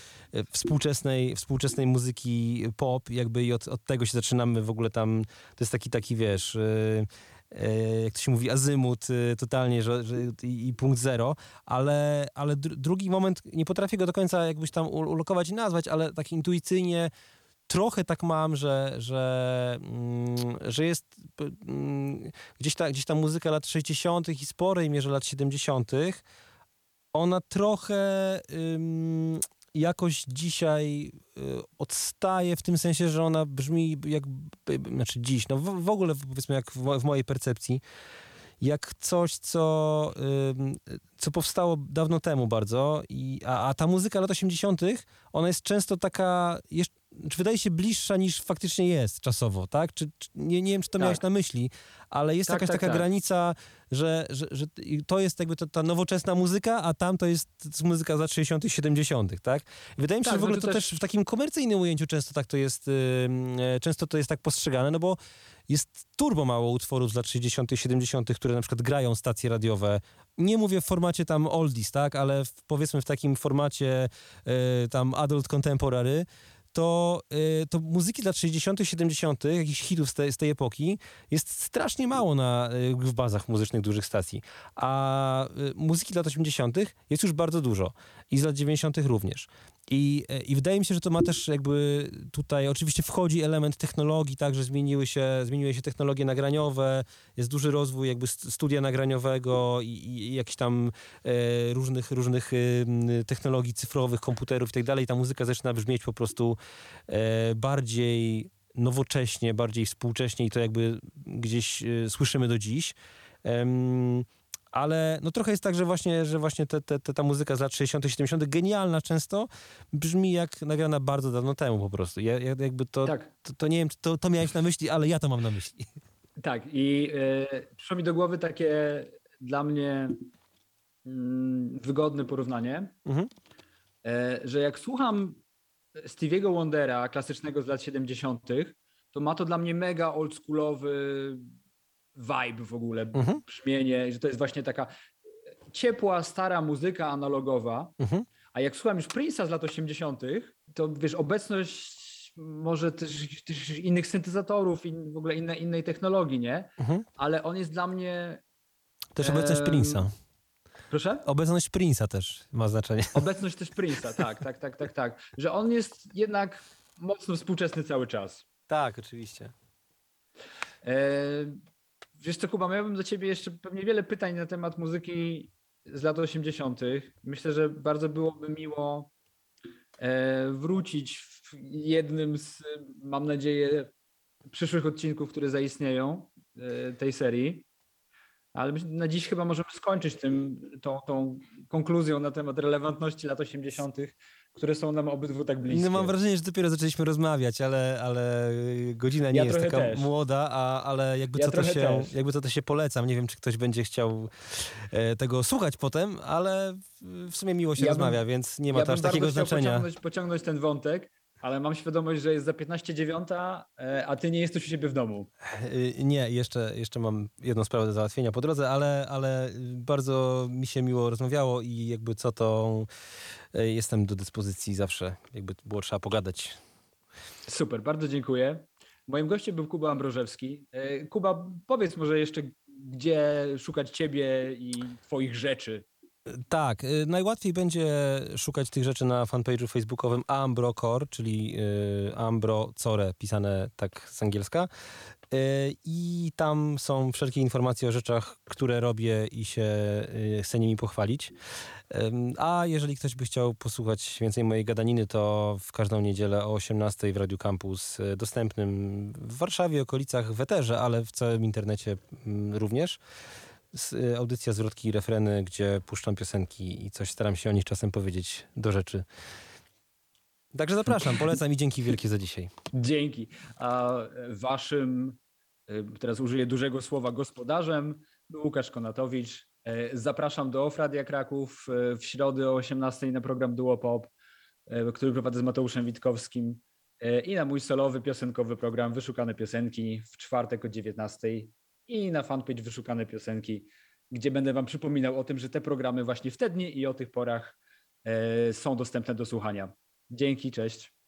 współczesnej, współczesnej muzyki pop, jakby i od, od tego się zaczynamy w ogóle tam, to jest taki, taki, wiesz... E, jak to się mówi, azymut e, totalnie że, że i, i, punkt zero, ale, ale drugi moment, nie potrafię go do końca jakbyś tam ulokować i nazwać, ale tak intuicyjnie trochę tak mam, że, że, mm, że jest mm, gdzieś, ta, gdzieś ta muzyka lat 60. i sporej mierze lat 70. Ona trochę jakoś dzisiaj y, odstaje w tym sensie, że ona brzmi jak, znaczy dziś, no w, w ogóle powiedzmy jak w, w, mojej percepcji, jak coś, co, co powstało dawno temu bardzo, i, a, a ta muzyka lat 80., ona jest często taka, jeszcze, czy wydaje się bliższa niż faktycznie jest czasowo, tak? Czy, czy nie, nie wiem, czy to tak. miałeś na myśli, ale jest tak, jakaś tak, taka tak. granica, że, że, że to jest jakby ta, ta nowoczesna muzyka, a tam to jest, to jest muzyka z lat 60., 70., tak? wydaje mi się, że w ogóle to też... też w takim komercyjnym ujęciu często tak to jest, yy, często to jest tak postrzegane, no bo jest turbo mało utworów z lat 60., 70., które na przykład grają stacje radiowe. Nie mówię w formacie tam oldies, tak, ale w, powiedzmy w takim formacie yy, tam adult contemporary, to, y, to muzyki lat 60., 70., jakichś hitów z, te, z tej epoki jest strasznie mało na, y, w bazach muzycznych dużych stacji. A y, muzyki lat 80. jest już bardzo dużo i z lat 90. również. I, e, I wydaje mi się, że to ma też jakby tutaj, oczywiście wchodzi element technologii, tak, że zmieniły się, zmieniły się technologie nagraniowe, jest duży rozwój jakby studia nagraniowego i, i jakichś tam e, różnych, różnych e, technologii cyfrowych, komputerów i tak dalej. Ta muzyka zaczyna brzmieć po prostu e, bardziej nowocześnie, bardziej współcześnie i to jakby gdzieś e, słyszymy do dziś. Ale no trochę jest tak, że właśnie, że właśnie te, te, te, ta muzyka z lat 60., 70., genialna często, brzmi jak nagrana bardzo dawno temu po prostu. Ja, jakby to, tak. to, to, nie wiem, czy to, to miałeś na myśli, ale ja to mam na myśli. Tak, i y, przyszło mi do głowy takie dla mnie y, wygodne porównanie, mhm. y, że jak słucham Stevie'ego Wondera, klasycznego z lat 70., to ma to dla mnie mega oldschoolowy vibe w ogóle, mhm. brzmienie, że to jest właśnie taka ciepła, stara muzyka analogowa. Mhm. A jak słucham już Prince'a z lat 80., to wiesz, obecność może też, też innych syntezatorów, in, w ogóle inne, innej technologii, nie? Mhm. Ale on jest dla mnie. Też obecność e... Prince'a. Proszę? Obecność Prince'a też ma znaczenie. Obecność też Prince'a, tak, tak, tak, tak, tak. Że on jest jednak mocno współczesny cały czas. Tak, oczywiście. E, wiesz co, Kuba, miałbym do ciebie jeszcze pewnie wiele pytań na temat muzyki z lat 80. Myślę, że bardzo byłoby miło e, wrócić w jednym z, mam nadzieję, przyszłych odcinków, które zaistnieją e, tej serii. Ale na dziś chyba możemy skończyć tym, tą, tą konkluzją na temat relewantności lat 80., które są nam obydwu tak bliskie. No mam wrażenie, że dopiero zaczęliśmy rozmawiać, ale, ale godzina nie ja jest taka też. młoda, a, ale jakby, ja co to się, jakby co to się polecam. Nie wiem, czy ktoś będzie chciał e, tego słuchać potem, ale w sumie miło się ja rozmawia, bym, więc nie ma ja to aż takiego znaczenia. Pociągnąć, pociągnąć ten wątek ale mam świadomość, że jest za 15 dziewiąta, e, a ty nie jesteś u siebie w domu. E, nie, jeszcze, jeszcze mam jedną sprawę do załatwienia po drodze, ale, ale bardzo mi się miło rozmawiało i jakby co to jestem do dyspozycji zawsze, jakby było trzeba pogadać. Super, bardzo dziękuję. Moim gościem był Kuba Ambrożewski. Kuba, powiedz może jeszcze, gdzie szukać ciebie i twoich rzeczy. Tak, y, najłatwiej będzie szukać tych rzeczy na fanpage'u facebookowym Ambrocore, czyli y, Ambro Core, pisane tak z angielska. Y, I tam są wszelkie informacje o rzeczach, które robię i się chcę nimi pochwalić. A jeżeli ktoś by chciał posłuchać więcej mojej gadaniny, to w każdą niedzielę o 18 w Radio Campus, dostępnym w Warszawie, okolicach, w Eterze, ale w całym internecie mm, również. Audycja zwrotki i refreny, gdzie puszczam piosenki i coś staram się o nich czasem powiedzieć do rzeczy. Także zapraszam, polecam i dzięki wielkie za dzisiaj. Dzięki. A waszym, teraz użyję dużego słowa, gospodarzem Łukasz Konatowicz. Y, zapraszam do Ofradia Kraków w środę o 18 na program Duo Pop, który prowadzę z Mateuszem Witkowskim i na mój solowy piosenkowy program Wyszukane Piosenki w czwartek o 19 i na fanpage wyszukane piosenki, gdzie będę Wam przypominał o tym, że te programy właśnie w te dni i o tych porach są dostępne do słuchania. Dzięki, cześć.